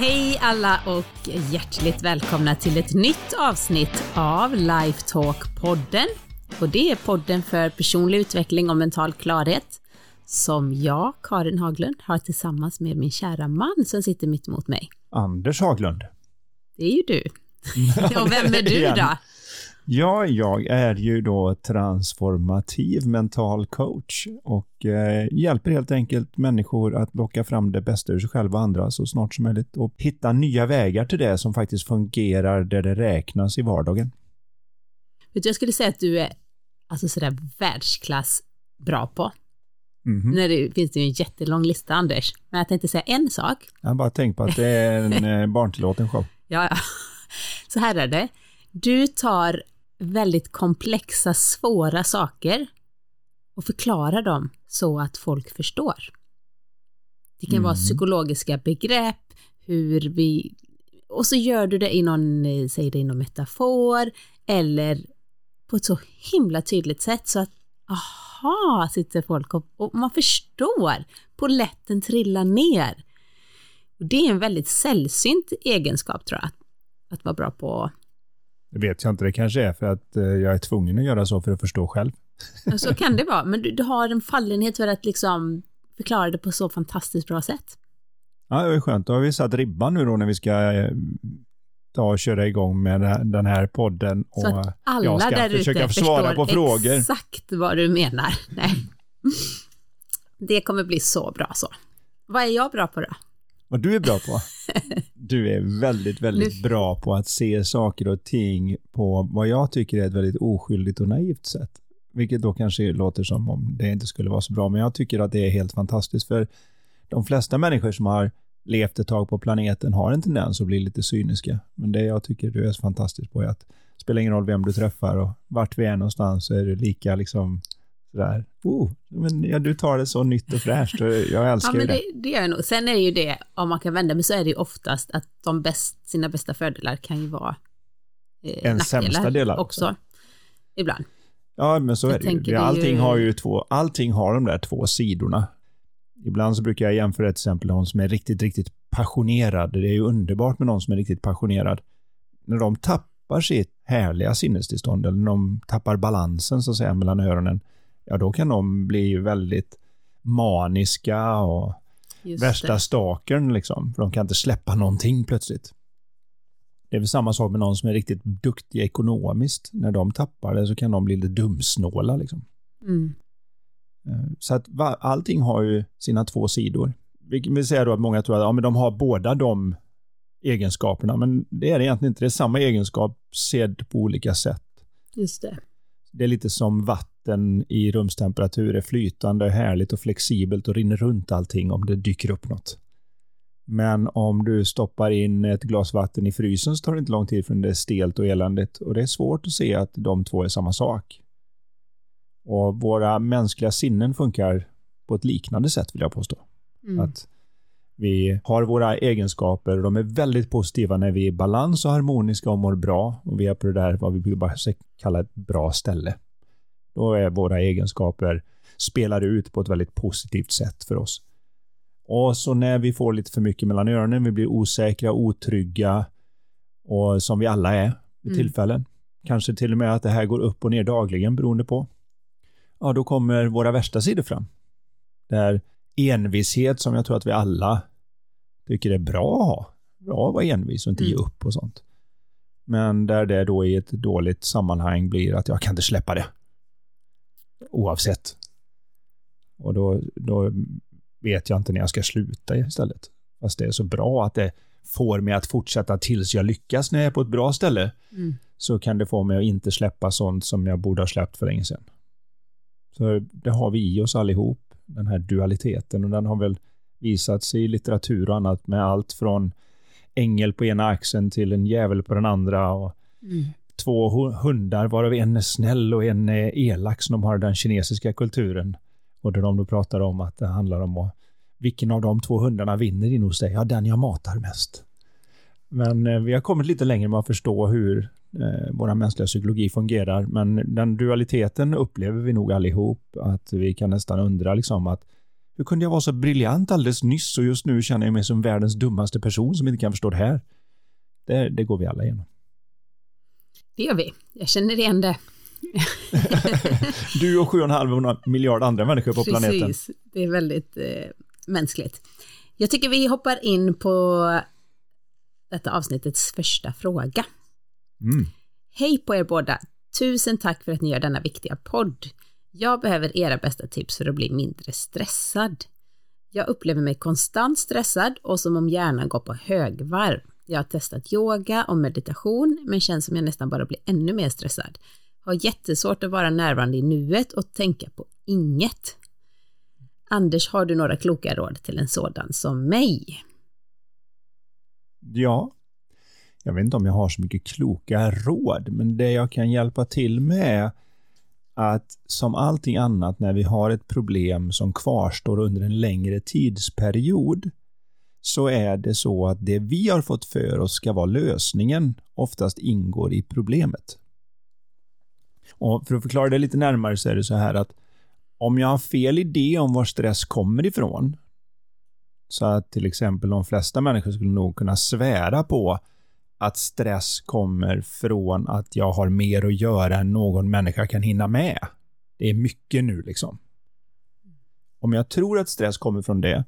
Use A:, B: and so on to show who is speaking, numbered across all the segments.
A: Hej alla och hjärtligt välkomna till ett nytt avsnitt av Lifetalk-podden. Och det är podden för personlig utveckling och mental klarhet som jag, Karin Haglund, har tillsammans med min kära man som sitter mitt emot mig.
B: Anders Haglund.
A: Det är ju du. och vem är du då?
B: Ja, jag är ju då transformativ mental coach och eh, hjälper helt enkelt människor att locka fram det bästa ur sig själva och andra så snart som möjligt och hitta nya vägar till det som faktiskt fungerar där det räknas i vardagen.
A: Vet du, jag skulle säga att du är alltså sådär världsklass bra på. Mm -hmm. det finns det ju en jättelång lista, Anders. Men jag tänkte säga en sak.
B: Jag bara tänkt på att det är en eh, barntillåten show.
A: Ja, ja. Så här är det. Du tar väldigt komplexa, svåra saker och förklarar dem så att folk förstår. Det kan mm. vara psykologiska begrepp, hur vi... Och så gör du det i någon, säg det i någon metafor, eller på ett så himla tydligt sätt så att aha, sitter folk och, och man förstår. Poletten trillar ner. Det är en väldigt sällsynt egenskap tror jag, att, att vara bra på
B: det vet jag inte, det kanske är för att eh, jag är tvungen att göra så för att förstå själv.
A: Så kan det vara, men du, du har en fallenhet för att liksom förklara det på så fantastiskt bra sätt.
B: Ja, det är skönt. Då har vi satt ribban nu då när vi ska eh, ta och köra igång med den här podden. Och
A: så att alla jag ska där försöka svara på frågor. exakt vad du menar. Nej. Det kommer bli så bra så. Vad är jag bra på då?
B: Vad du är bra på? Du är väldigt, väldigt bra på att se saker och ting på vad jag tycker är ett väldigt oskyldigt och naivt sätt. Vilket då kanske låter som om det inte skulle vara så bra, men jag tycker att det är helt fantastiskt. För de flesta människor som har levt ett tag på planeten har en tendens att bli lite cyniska. Men det jag tycker du är så fantastisk på är att det spelar ingen roll vem du träffar och vart vi är någonstans så är du lika liksom sådär, oh, men ja, du tar det så nytt och fräscht och jag älskar
A: ja, men
B: det.
A: det. Det gör jag nog. Sen är det ju det, om man kan vända mig så är det ju oftast att de bäst, sina bästa fördelar kan ju vara
B: eh, en sämsta delar
A: också. också. Ibland.
B: Ja, men så jag är det ju. Allting ju... har ju två, allting har de där två sidorna. Ibland så brukar jag jämföra till exempel någon som är riktigt, riktigt passionerad. Det är ju underbart med någon som är riktigt passionerad. När de tappar sitt härliga sinnestillstånd, eller när de tappar balansen så att säga mellan öronen, ja då kan de bli väldigt maniska och Just värsta det. stakern liksom. För de kan inte släppa någonting plötsligt. Det är väl samma sak med någon som är riktigt duktig ekonomiskt. När de tappar det så kan de bli lite dumsnåla liksom. Mm. Eh, så att allting har ju sina två sidor. Vilket vill säga då att många tror att ja, men de har båda de egenskaperna, men det är det egentligen inte. Det är samma egenskap sedd på olika sätt.
A: Just det.
B: Det är lite som vatten vatten i rumstemperatur är flytande, härligt och flexibelt och rinner runt allting om det dyker upp något. Men om du stoppar in ett glas vatten i frysen så tar det inte lång tid förrän det är stelt och eländigt och det är svårt att se att de två är samma sak. Och våra mänskliga sinnen funkar på ett liknande sätt vill jag påstå. Mm. Att vi har våra egenskaper och de är väldigt positiva när vi är i balans och harmoniska och mår bra och vi är på det där vad vi bara kalla ett bra ställe. Då är våra egenskaper spelar ut på ett väldigt positivt sätt för oss. Och så när vi får lite för mycket mellan öronen, vi blir osäkra, otrygga och som vi alla är vid mm. tillfällen. Kanske till och med att det här går upp och ner dagligen beroende på. Ja, då kommer våra värsta sidor fram. Det är envishet som jag tror att vi alla tycker är bra att ha. Bra att vara envis och inte mm. ge upp och sånt. Men där det då i ett dåligt sammanhang blir att jag kan inte släppa det oavsett. Och då, då vet jag inte när jag ska sluta istället. Fast det är så bra att det får mig att fortsätta tills jag lyckas när jag är på ett bra ställe. Mm. Så kan det få mig att inte släppa sånt som jag borde ha släppt för länge sedan. Så det har vi i oss allihop, den här dualiteten. Och den har väl visats i litteratur och annat med allt från ängel på ena axeln till en djävul på den andra. Och mm två hundar, varav en är snäll och en är elak, som de har den kinesiska kulturen. Och där de då pratar om att det handlar om att, vilken av de två hundarna vinner in hos dig? Ja, den jag matar mest. Men eh, vi har kommit lite längre med att förstå hur eh, vår mänskliga psykologi fungerar, men den dualiteten upplever vi nog allihop, att vi kan nästan undra liksom att Hur kunde jag vara så briljant alldeles nyss och just nu känner jag mig som världens dummaste person som inte kan förstå det här? Det, det går vi alla igenom.
A: Det gör vi. Jag känner igen det.
B: du och 7,5 miljard andra människor på
A: Precis.
B: planeten.
A: Precis, det är väldigt eh, mänskligt. Jag tycker vi hoppar in på detta avsnittets första fråga.
B: Mm.
A: Hej på er båda! Tusen tack för att ni gör denna viktiga podd. Jag behöver era bästa tips för att bli mindre stressad. Jag upplever mig konstant stressad och som om hjärnan går på högvarv. Jag har testat yoga och meditation men känns som jag nästan bara blir ännu mer stressad. Har jättesvårt att vara närvarande i nuet och tänka på inget. Anders, har du några kloka råd till en sådan som mig?
B: Ja, jag vet inte om jag har så mycket kloka råd, men det jag kan hjälpa till med är att som allting annat när vi har ett problem som kvarstår under en längre tidsperiod så är det så att det vi har fått för oss ska vara lösningen oftast ingår i problemet. Och för att förklara det lite närmare så är det så här att om jag har fel idé om var stress kommer ifrån så att till exempel de flesta människor skulle nog kunna svära på att stress kommer från att jag har mer att göra än någon människa kan hinna med. Det är mycket nu liksom. Om jag tror att stress kommer från det,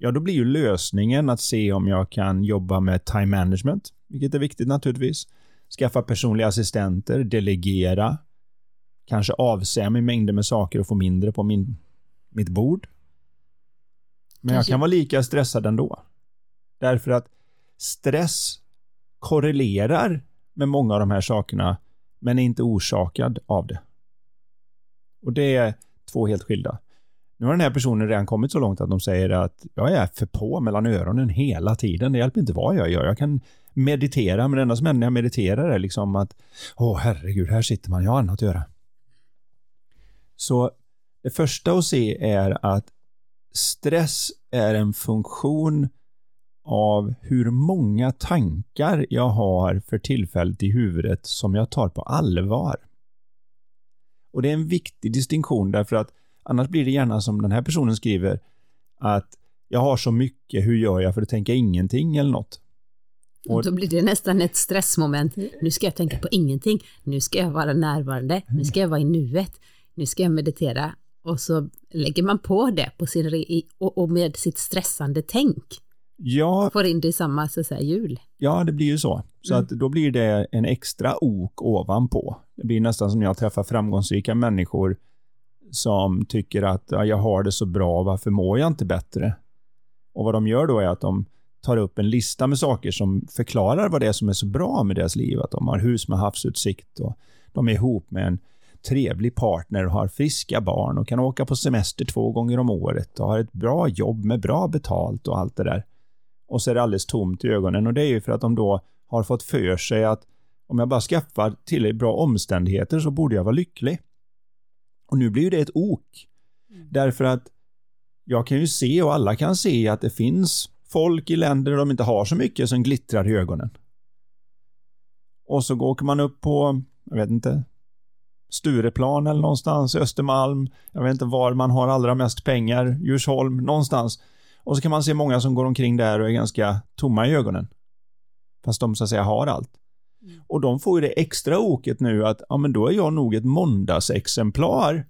B: ja då blir ju lösningen att se om jag kan jobba med time management, vilket är viktigt naturligtvis. Skaffa personliga assistenter, delegera, kanske avse mig mängder med saker och få mindre på min, mitt bord. Men jag kan vara lika stressad ändå. Därför att stress korrelerar med många av de här sakerna, men är inte orsakad av det. Och det är två helt skilda. Nu har den här personen redan kommit så långt att de säger att jag är för på mellan öronen hela tiden. Det hjälper inte vad jag gör. Jag kan meditera, men det enda som händer när jag mediterar är liksom att åh herregud, här sitter man, jag har annat att göra. Så det första att se är att stress är en funktion av hur många tankar jag har för tillfället i huvudet som jag tar på allvar. Och det är en viktig distinktion därför att annars blir det gärna som den här personen skriver att jag har så mycket, hur gör jag för att tänka ingenting eller något?
A: Och då blir det nästan ett stressmoment. Nu ska jag tänka på ingenting. Nu ska jag vara närvarande. Nu ska jag vara i nuet. Nu ska jag meditera. Och så lägger man på det på sin och med sitt stressande tänk.
B: Ja,
A: Får in det i samma så att säga, hjul.
B: ja, det blir ju så. Så
A: Mm.
B: att då blir det en extra ok ovanpå. Det blir nästan som när jag träffar framgångsrika människor som tycker att ja, jag har det så bra, varför mår jag inte bättre? Och vad de gör då är att de tar upp en lista med saker som förklarar vad det är som är så bra med deras liv. Att de har hus med havsutsikt och de är ihop med en trevlig partner och har friska barn och kan åka på semester två gånger om året och har ett bra jobb med bra betalt och allt det där. Och så är det alldeles tomt i ögonen och det är ju för att de då har fått för sig att om jag bara skaffar tillräckligt bra omständigheter så borde jag vara lycklig. Och nu blir ju det ett ok. Därför att jag kan ju se och alla kan se att det finns folk i länder där de inte har så mycket som glittrar i ögonen. Och så åker man upp på, jag vet inte, Stureplan eller någonstans, Östermalm, jag vet inte var man har allra mest pengar, Djursholm, någonstans. Och så kan man se många som går omkring där och är ganska tomma i ögonen. Fast de så att säga har allt. Och de får ju det extra oket nu att, ja men då är jag nog ett måndagsexemplar.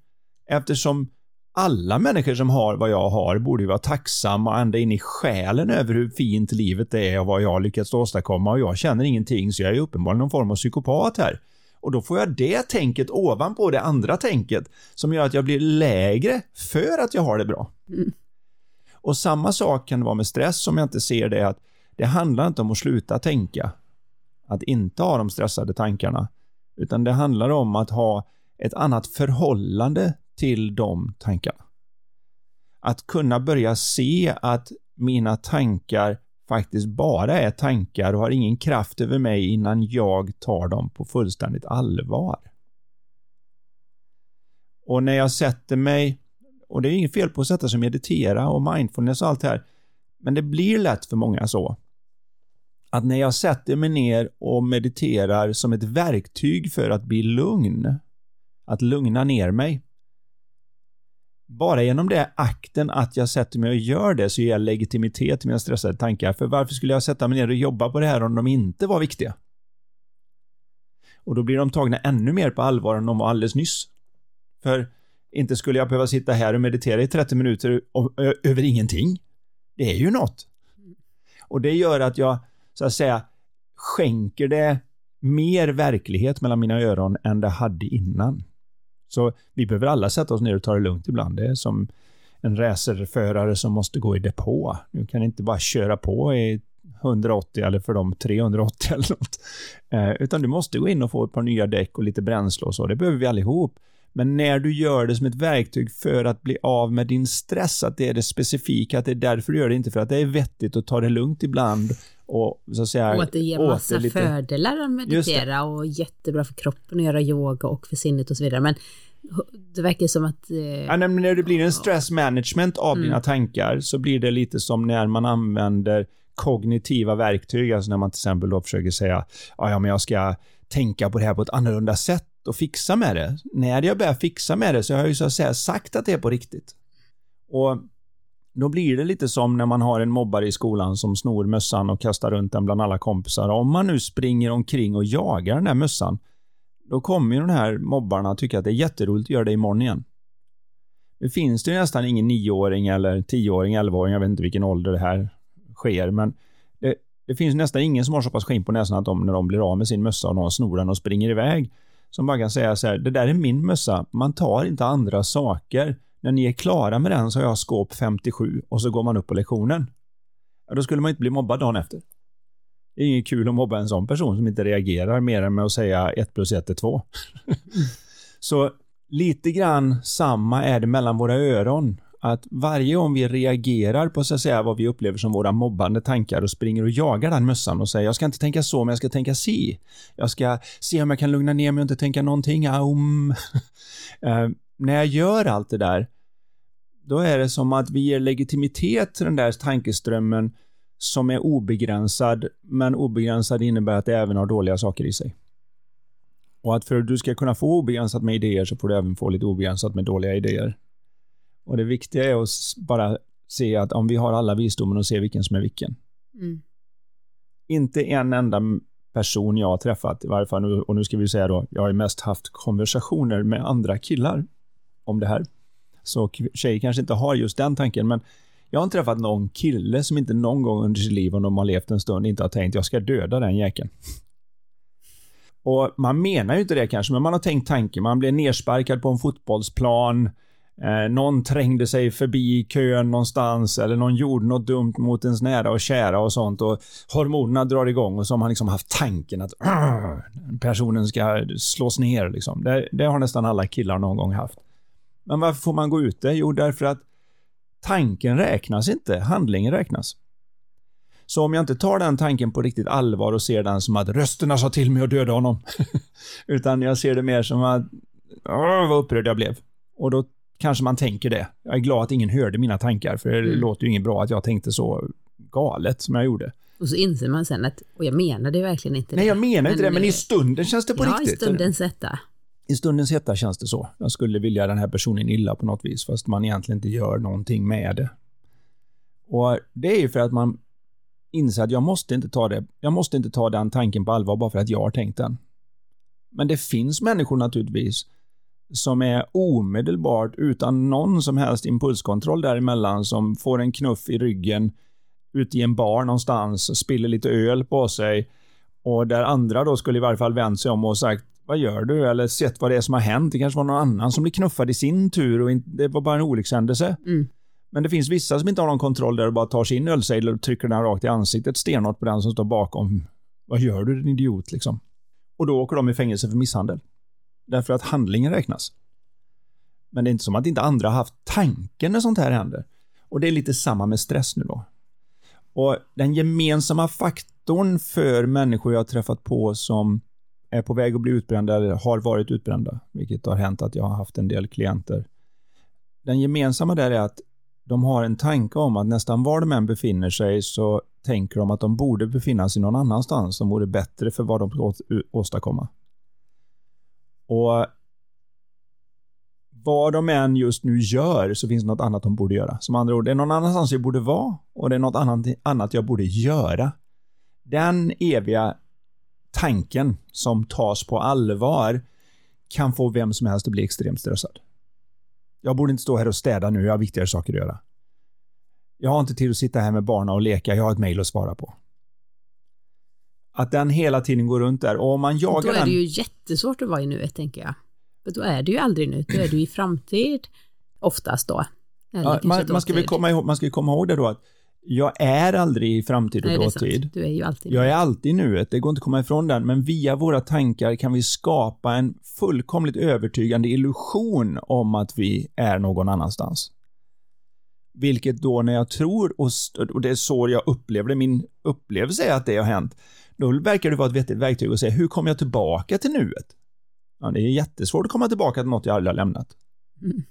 B: Eftersom alla människor som har vad jag har borde ju vara tacksamma ända in i själen över hur fint livet är och vad jag har lyckats åstadkomma och jag känner ingenting så jag är uppenbarligen någon form av psykopat här. Och då får jag det tänket ovanpå det andra tänket som gör att jag blir lägre för att jag har det bra.
A: Mm.
B: Och samma sak kan det vara med stress om jag inte ser det att det handlar inte om att sluta tänka. Att inte ha de stressade tankarna. Utan det handlar om att ha ett annat förhållande till de tankarna. Att kunna börja se att mina tankar faktiskt bara är tankar och har ingen kraft över mig innan jag tar dem på fullständigt allvar. Och när jag sätter mig, och det är inget fel på att sätta sig och meditera och mindfulness och allt det här, men det blir lätt för många så att när jag sätter mig ner och mediterar som ett verktyg för att bli lugn, att lugna ner mig, bara genom det akten att jag sätter mig och gör det så ger jag legitimitet till mina stressade tankar. För varför skulle jag sätta mig ner och jobba på det här om de inte var viktiga? Och då blir de tagna ännu mer på allvar än de var alldeles nyss. För inte skulle jag behöva sitta här och meditera i 30 minuter över ingenting. Det är ju något. Och det gör att jag, så att säga, skänker det mer verklighet mellan mina öron än det hade innan. Så vi behöver alla sätta oss ner och ta det lugnt ibland. Det är som en racerförare som måste gå i depå. Du kan inte bara köra på i 180 eller för dem 380 eller något. Eh, utan du måste gå in och få ett par nya däck och lite bränsle och så. Det behöver vi allihop. Men när du gör det som ett verktyg för att bli av med din stress, att det är det specifika, att det är därför du gör det, inte för att det är vettigt att ta det lugnt ibland och så att säga...
A: Och att det ger massa lite... fördelar att meditera och jättebra för kroppen att göra yoga och för sinnet och så vidare. Men det verkar som att... Eh...
B: Ja, men när det blir en stress management av mm. dina tankar så blir det lite som när man använder kognitiva verktyg, alltså när man till exempel då försöker säga ja, men jag ska tänka på det här på ett annorlunda sätt och fixa med det. När jag börjar fixa med det så har jag ju så att säga sagt att det är på riktigt. Och då blir det lite som när man har en mobbare i skolan som snor mössan och kastar runt den bland alla kompisar. Om man nu springer omkring och jagar den här mössan, då kommer ju de här mobbarna tycka att det är jätteroligt att göra det imorgon igen. Nu finns det ju nästan ingen nioåring eller tioåring, elvaåring, jag vet inte vilken ålder det här sker, men det, det finns nästan ingen som har så pass skinn på näsan att de, när de blir av med sin mössa och någon snor den och springer iväg, som bara kan säga så här, det där är min mössa, man tar inte andra saker. När ni är klara med den så har jag skåp 57 och så går man upp på lektionen. Ja, då skulle man inte bli mobbad dagen efter. Det är inget kul att mobba en sån person som inte reagerar mer än med att säga 1 plus 1 är 2. så lite grann samma är det mellan våra öron att varje gång vi reagerar på så att säga vad vi upplever som våra mobbande tankar och springer och jagar den mössan och säger jag ska inte tänka så men jag ska tänka si. Jag ska se om jag kan lugna ner mig och inte tänka någonting. Aum. när jag gör allt det där då är det som att vi ger legitimitet till den där tankeströmmen som är obegränsad, men obegränsad innebär att det även har dåliga saker i sig. Och att för att du ska kunna få obegränsat med idéer så får du även få lite obegränsat med dåliga idéer. Och det viktiga är att bara se att om vi har alla visdomen och se vilken som är vilken. Mm. Inte en enda person jag har träffat, i varje fall, och nu ska vi säga då, jag har ju mest haft konversationer med andra killar om det här. Så tjejer kanske inte har just den tanken, men jag har inte träffat någon kille som inte någon gång under sitt liv, om de har levt en stund, inte har tänkt jag ska döda den jäkeln. Och man menar ju inte det kanske, men man har tänkt tanken. Man blir nersparkad på en fotbollsplan, Eh, någon trängde sig förbi kön någonstans eller någon gjorde något dumt mot ens nära och kära och sånt och hormonerna drar igång och så har man liksom haft tanken att personen ska slås ner liksom. Det, det, har nästan alla killar någon gång haft. Men varför får man gå ute? Jo, därför att tanken räknas inte, handlingen räknas. Så om jag inte tar den tanken på riktigt allvar och ser den som att rösterna sa till mig att döda honom. utan jag ser det mer som att, åh, vad upprörd jag blev. Och då kanske man tänker det. Jag är glad att ingen hörde mina tankar, för det mm. låter ju inget bra att jag tänkte så galet som jag gjorde.
A: Och så inser man sen att, och jag menar det verkligen inte
B: Nej, jag menar inte det, men i stunden känns det på
A: ja,
B: riktigt.
A: Ja, i stundens hetta.
B: I stundens hetta känns det så. Jag skulle vilja den här personen illa på något vis, fast man egentligen inte gör någonting med det. Och det är ju för att man inser att jag måste inte ta det, jag måste inte ta den tanken på allvar bara för att jag har tänkt den. Men det finns människor naturligtvis som är omedelbart utan någon som helst impulskontroll däremellan som får en knuff i ryggen ute i en bar någonstans, spiller lite öl på sig och där andra då skulle i varje fall vänt sig om och sagt vad gör du? Eller sett vad det är som har hänt. Det kanske var någon annan som blir knuffad i sin tur och det var bara en olyckshändelse. Mm. Men det finns vissa som inte har någon kontroll där och bara tar sin ölsejdel och trycker den rakt i ansiktet stenhårt på den som står bakom. Vad gör du din idiot liksom? Och då åker de i fängelse för misshandel. Därför att handlingen räknas. Men det är inte som att inte andra har haft tanken när sånt här händer. Och det är lite samma med stress nu då. Och den gemensamma faktorn för människor jag har träffat på som är på väg att bli utbrända eller har varit utbrända, vilket har hänt att jag har haft en del klienter. Den gemensamma där är att de har en tanke om att nästan var de än befinner sig så tänker de att de borde befinna sig någon annanstans som vore bättre för vad de ska åstadkomma. Och vad de än just nu gör så finns det något annat de borde göra. Som andra ord, det är någon annanstans jag borde vara och det är något annat, annat jag borde göra. Den eviga tanken som tas på allvar kan få vem som helst att bli extremt stressad. Jag borde inte stå här och städa nu, jag har viktigare saker att göra. Jag har inte tid att sitta här med barnen och leka, jag har ett mejl att svara på. Att den hela tiden går runt där och om man jagar den...
A: Då är det ju jättesvårt att vara i nuet, tänker jag. För då är du ju aldrig nu, då är du i framtid, oftast då.
B: Ja, man, man, ska väl komma ihåg, man ska komma ihåg det då att jag är aldrig i framtid och
A: Nej,
B: dåtid.
A: Du är ju alltid
B: Jag är alltid nuet, det går inte att komma ifrån den, men via våra tankar kan vi skapa en fullkomligt övertygande illusion om att vi är någon annanstans. Vilket då när jag tror, och det är så jag upplever det, min upplevelse är att det har hänt, då verkar det vara ett vettigt verktyg att säga, hur kommer jag tillbaka till nuet? Ja, det är jättesvårt att komma tillbaka till något jag aldrig har lämnat. Mm.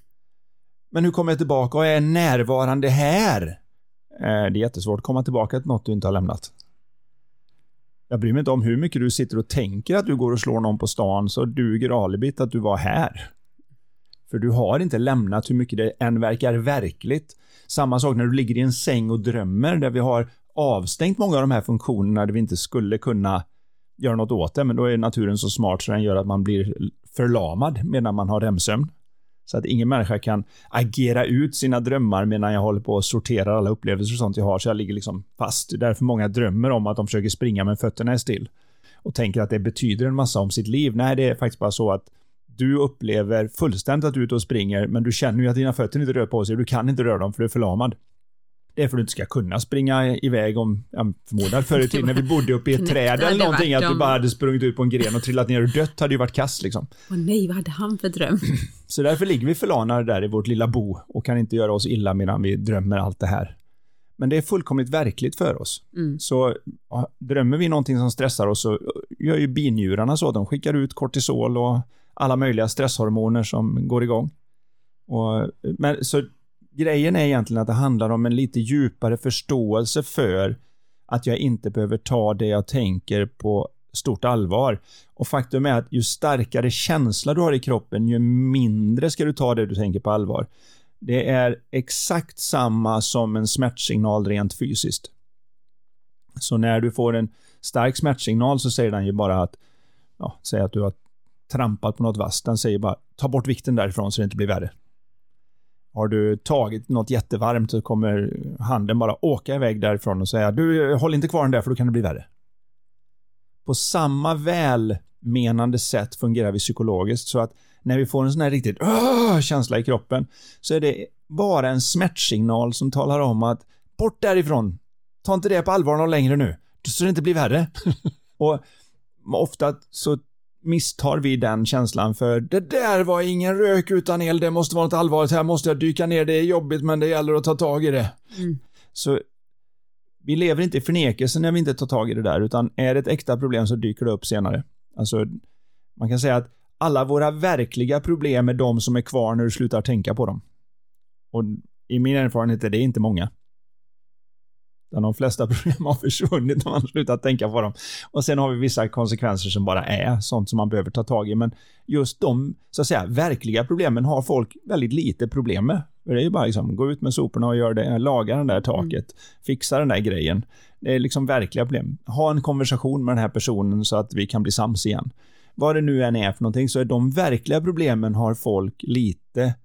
B: Men hur kommer jag tillbaka och är närvarande här? Eh, det är jättesvårt att komma tillbaka till något du inte har lämnat. Jag bryr mig inte om hur mycket du sitter och tänker att du går och slår någon på stan så duger alibit att du var här. För du har inte lämnat hur mycket det än verkar verkligt. Samma sak när du ligger i en säng och drömmer där vi har avstängt många av de här funktionerna där vi inte skulle kunna göra något åt det, men då är naturen så smart så den gör att man blir förlamad medan man har REM-sömn. Så att ingen människa kan agera ut sina drömmar medan jag håller på och sorterar alla upplevelser och sånt jag har, så jag ligger liksom fast. Det är Därför många drömmer om att de försöker springa men fötterna är still. Och tänker att det betyder en massa om sitt liv. Nej, det är faktiskt bara så att du upplever fullständigt att du är ute och springer, men du känner ju att dina fötter inte rör på sig och du kan inte röra dem för du är förlamad. Det är för att du inte ska kunna springa iväg om, jag förmodar förr i tiden när vi bodde uppe i ett träd eller någonting, att du bara hade sprungit ut på en gren och trillat ner och dött hade ju varit kass liksom.
A: Åh nej, vad hade han för dröm?
B: Så därför ligger vi förlamade där i vårt lilla bo och kan inte göra oss illa medan vi drömmer allt det här. Men det är fullkomligt verkligt för oss. Mm. Så ja, drömmer vi någonting som stressar oss så gör ju binjurarna så. De skickar ut kortisol och alla möjliga stresshormoner som går igång. Och, men, så grejen är egentligen att det handlar om en lite djupare förståelse för att jag inte behöver ta det jag tänker på stort allvar. Och faktum är att ju starkare känsla du har i kroppen, ju mindre ska du ta det du tänker på allvar. Det är exakt samma som en smärtsignal rent fysiskt. Så när du får en stark smärtsignal så säger den ju bara att, ja, säg att du har trampat på något vasst. Den säger bara, ta bort vikten därifrån så det inte blir värre. Har du tagit något jättevarmt så kommer handen bara åka iväg därifrån och säga du, håll inte kvar den där för då kan det bli värre. På samma välmenande sätt fungerar vi psykologiskt så att när vi får en sån här riktigt känsla i kroppen så är det bara en smärtsignal som talar om att bort därifrån. Ta inte det på allvar någon längre nu, så det inte blir värre. och ofta så misstar vi den känslan för det där var ingen rök utan el, det måste vara något allvarligt, här måste jag dyka ner, det är jobbigt men det gäller att ta tag i det. Mm. Så vi lever inte i förnekelse när vi inte tar tag i det där, utan är det ett äkta problem så dyker det upp senare. Alltså, man kan säga att alla våra verkliga problem är de som är kvar när du slutar tänka på dem. Och i min erfarenhet är det inte många. Där de flesta problem har försvunnit när man har slutat tänka på dem. Och sen har vi vissa konsekvenser som bara är sånt som man behöver ta tag i. Men just de, så att säga, verkliga problemen har folk väldigt lite problem med. Det är ju bara liksom, gå ut med soporna och gör det, laga den där taket, mm. fixa den där grejen. Det är liksom verkliga problem. Ha en konversation med den här personen så att vi kan bli sams igen. Vad det nu än är för någonting, så är de verkliga problemen har folk lite,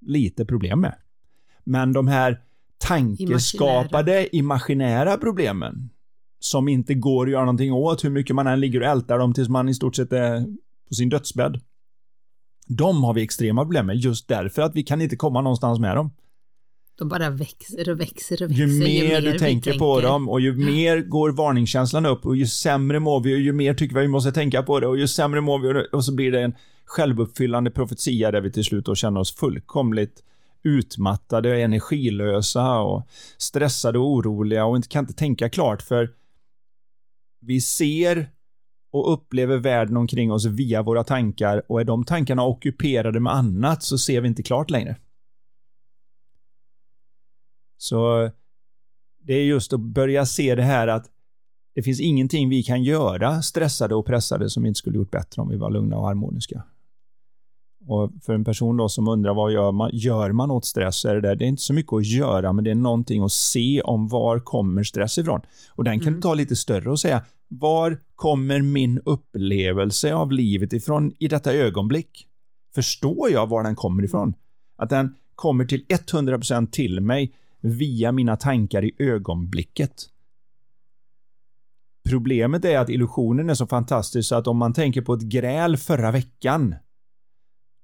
B: lite problem med. Men de här tankeskapade, imaginära. imaginära problemen som inte går att göra någonting åt hur mycket man än ligger och ältar dem tills man i stort sett är på sin dödsbädd. De har vi extrema problem med just därför att vi kan inte komma någonstans med dem.
A: De bara växer och växer och växer.
B: Ju mer, ju mer du tänker på dem och ju mer går varningskänslan upp och ju sämre mår vi och ju mer tycker vi att vi måste tänka på det och ju sämre mår vi och så blir det en självuppfyllande profetia där vi till slut då känner oss fullkomligt utmattade och energilösa och stressade och oroliga och inte kan inte tänka klart för vi ser och upplever världen omkring oss via våra tankar och är de tankarna ockuperade med annat så ser vi inte klart längre. Så det är just att börja se det här att det finns ingenting vi kan göra stressade och pressade som vi inte skulle gjort bättre om vi var lugna och harmoniska. Och för en person då som undrar vad gör man, gör man åt stress så är det där, det är inte så mycket att göra, men det är någonting att se om var kommer stress ifrån. Och den kan mm. du ta lite större och säga, var kommer min upplevelse av livet ifrån i detta ögonblick? Förstår jag var den kommer ifrån? Att den kommer till 100% till mig via mina tankar i ögonblicket. Problemet är att illusionen är så fantastisk så att om man tänker på ett gräl förra veckan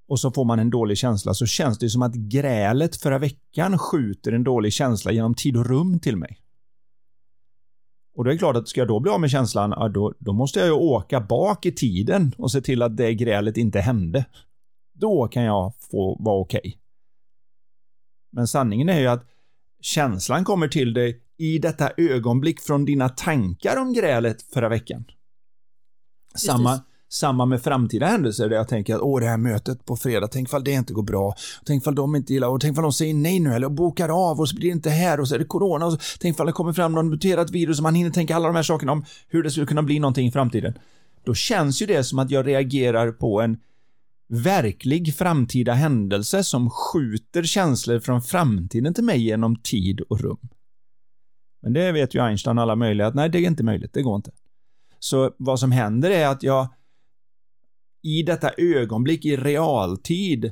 B: och så får man en dålig känsla så känns det som att grälet förra veckan skjuter en dålig känsla genom tid och rum till mig. Och då är det klart att ska jag då bli av med känslan, ja, då, då måste jag ju åka bak i tiden och se till att det grälet inte hände. Då kan jag få vara okej. Okay. Men sanningen är ju att känslan kommer till dig i detta ögonblick från dina tankar om grälet förra veckan. Samma, samma med framtida händelser där jag tänker att åh, det här mötet på fredag, tänk fall det inte går bra. Tänk fall de inte gillar och tänk fall de säger nej nu eller bokar av och så blir det inte här och så är det corona och så, tänk fall det kommer fram någon muterat virus och man hinner tänka alla de här sakerna om hur det skulle kunna bli någonting i framtiden. Då känns ju det som att jag reagerar på en verklig framtida händelse som skjuter känslor från framtiden till mig genom tid och rum. Men det vet ju Einstein och alla möjliga att nej, det är inte möjligt, det går inte. Så vad som händer är att jag i detta ögonblick i realtid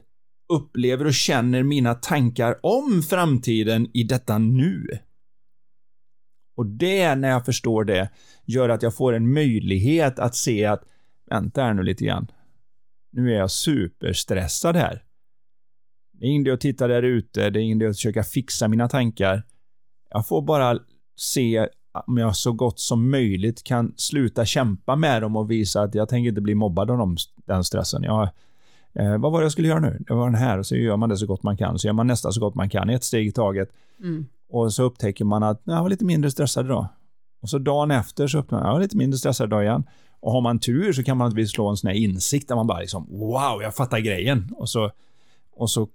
B: upplever och känner mina tankar om framtiden i detta nu. Och det, när jag förstår det, gör att jag får en möjlighet att se att, vänta här nu lite grann. Nu är jag superstressad här. Det är ingen idé att titta där ute, det är ingen idé att försöka fixa mina tankar. Jag får bara se om jag så gott som möjligt kan sluta kämpa med dem och visa att jag tänker inte bli mobbad av dem, den stressen. Jag, eh, vad var det jag skulle göra nu? Det var den här och så gör man det så gott man kan. Så gör man nästa så gott man kan, ett steg i taget. Mm. Och så upptäcker man att jag var lite mindre stressad idag. Och så dagen efter så upptäcker man, jag var lite mindre stressad idag igen. Och har man tur så kan man slå en sån här insikt där man bara liksom, wow, jag fattar grejen. Och så, och så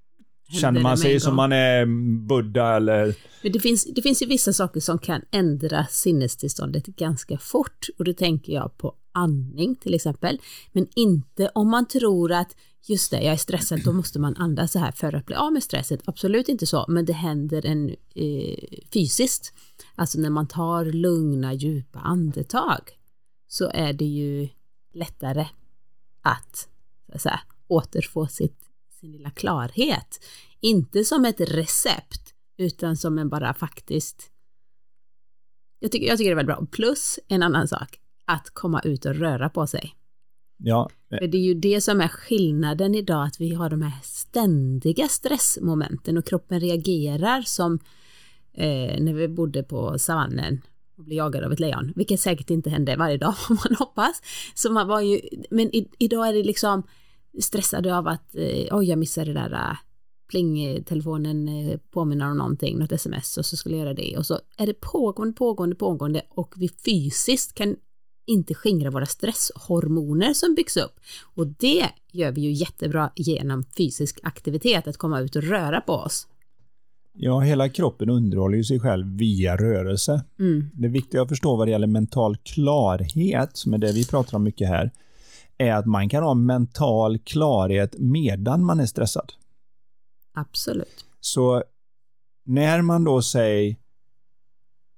B: Känner man sig som man är Buddha eller...
A: Men det finns, det finns ju vissa saker som kan ändra sinnestillståndet ganska fort. Och då tänker jag på andning till exempel. Men inte om man tror att just det, jag är stressad, då måste man andas så här för att bli av med stresset. Absolut inte så, men det händer en eh, fysiskt. Alltså när man tar lugna, djupa andetag så är det ju lättare att, att säga, återfå sitt sin lilla klarhet. Inte som ett recept, utan som en bara faktiskt... Jag tycker, jag tycker det är väldigt bra. Plus en annan sak, att komma ut och röra på sig.
B: Ja.
A: För det är ju det som är skillnaden idag, att vi har de här ständiga stressmomenten och kroppen reagerar som eh, när vi bodde på savannen och blev jagade av ett lejon, vilket säkert inte hände varje dag, om man hoppas. Så man var ju, men i, idag är det liksom, stressade av att eh, oj, jag missade det där äh, plingtelefonen eh, påminner om någonting, något sms och så skulle jag göra det och så är det pågående, pågående, pågående och vi fysiskt kan inte skingra våra stresshormoner som byggs upp. Och det gör vi ju jättebra genom fysisk aktivitet, att komma ut och röra på oss.
B: Ja, hela kroppen underhåller ju sig själv via rörelse. Mm. Det viktiga att förstå vad det gäller mental klarhet, som är det vi pratar om mycket här, är att man kan ha mental klarhet medan man är stressad.
A: Absolut.
B: Så när man då säger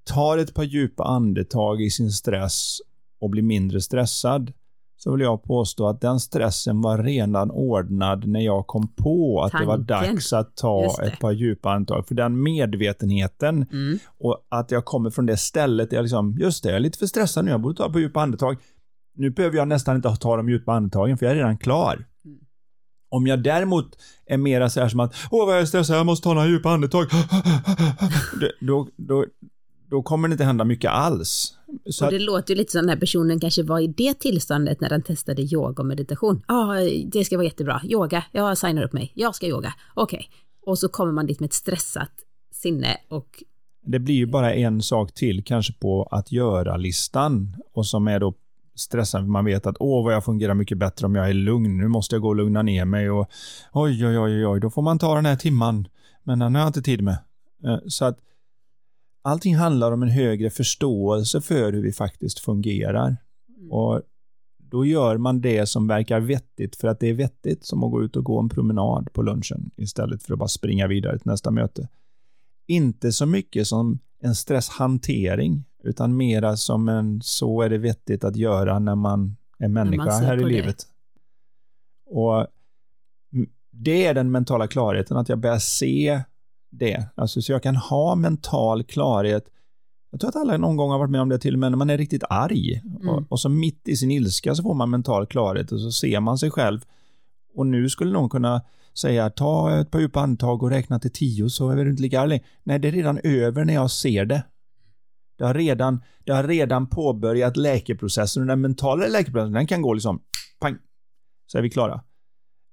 B: tar ett par djupa andetag i sin stress och blir mindre stressad, så vill jag påstå att den stressen var redan ordnad när jag kom på att Tanken. det var dags att ta ett par djupa andetag. För den medvetenheten mm. och att jag kommer från det stället, jag liksom, just det, jag är lite för stressad nu, jag borde ta ett par djupa andetag nu behöver jag nästan inte ta de djupa andetagen för jag är redan klar. Mm. Om jag däremot är mera så här som att åh vad jag är stressad, jag måste ta några djupa andetag. då, då, då kommer det inte hända mycket alls.
A: Så och det att, låter ju lite som den här personen kanske var i det tillståndet när den testade yoga och meditation. Ja, ah, det ska vara jättebra. Yoga, jag signar upp mig. Jag ska yoga. Okej. Okay. Och så kommer man dit med ett stressat sinne och
B: det blir ju bara en sak till kanske på att göra-listan och som är då stressad. Man vet att åh, vad jag fungerar mycket bättre om jag är lugn. Nu måste jag gå och lugna ner mig och oj, oj, oj, oj, då får man ta den här timman. Men den har jag inte tid med. Eh, så att allting handlar om en högre förståelse för hur vi faktiskt fungerar. Mm. Och då gör man det som verkar vettigt för att det är vettigt som att gå ut och gå en promenad på lunchen istället för att bara springa vidare till nästa möte. Inte så mycket som en stresshantering utan mera som en så är det vettigt att göra när man är människa man här i livet. Och det är den mentala klarheten, att jag börjar se det. Alltså, så jag kan ha mental klarhet. Jag tror att alla någon gång har varit med om det till och med när man är riktigt arg. Mm. Och, och så mitt i sin ilska så får man mental klarhet och så ser man sig själv. Och nu skulle någon kunna säga ta ett par djupa andetag och räkna till tio så är du inte lika arg. Nej, det är redan över när jag ser det. Det har redan, det har redan påbörjat läkeprocessen och den mentala läkeprocessen den kan gå liksom pang, så är vi klara.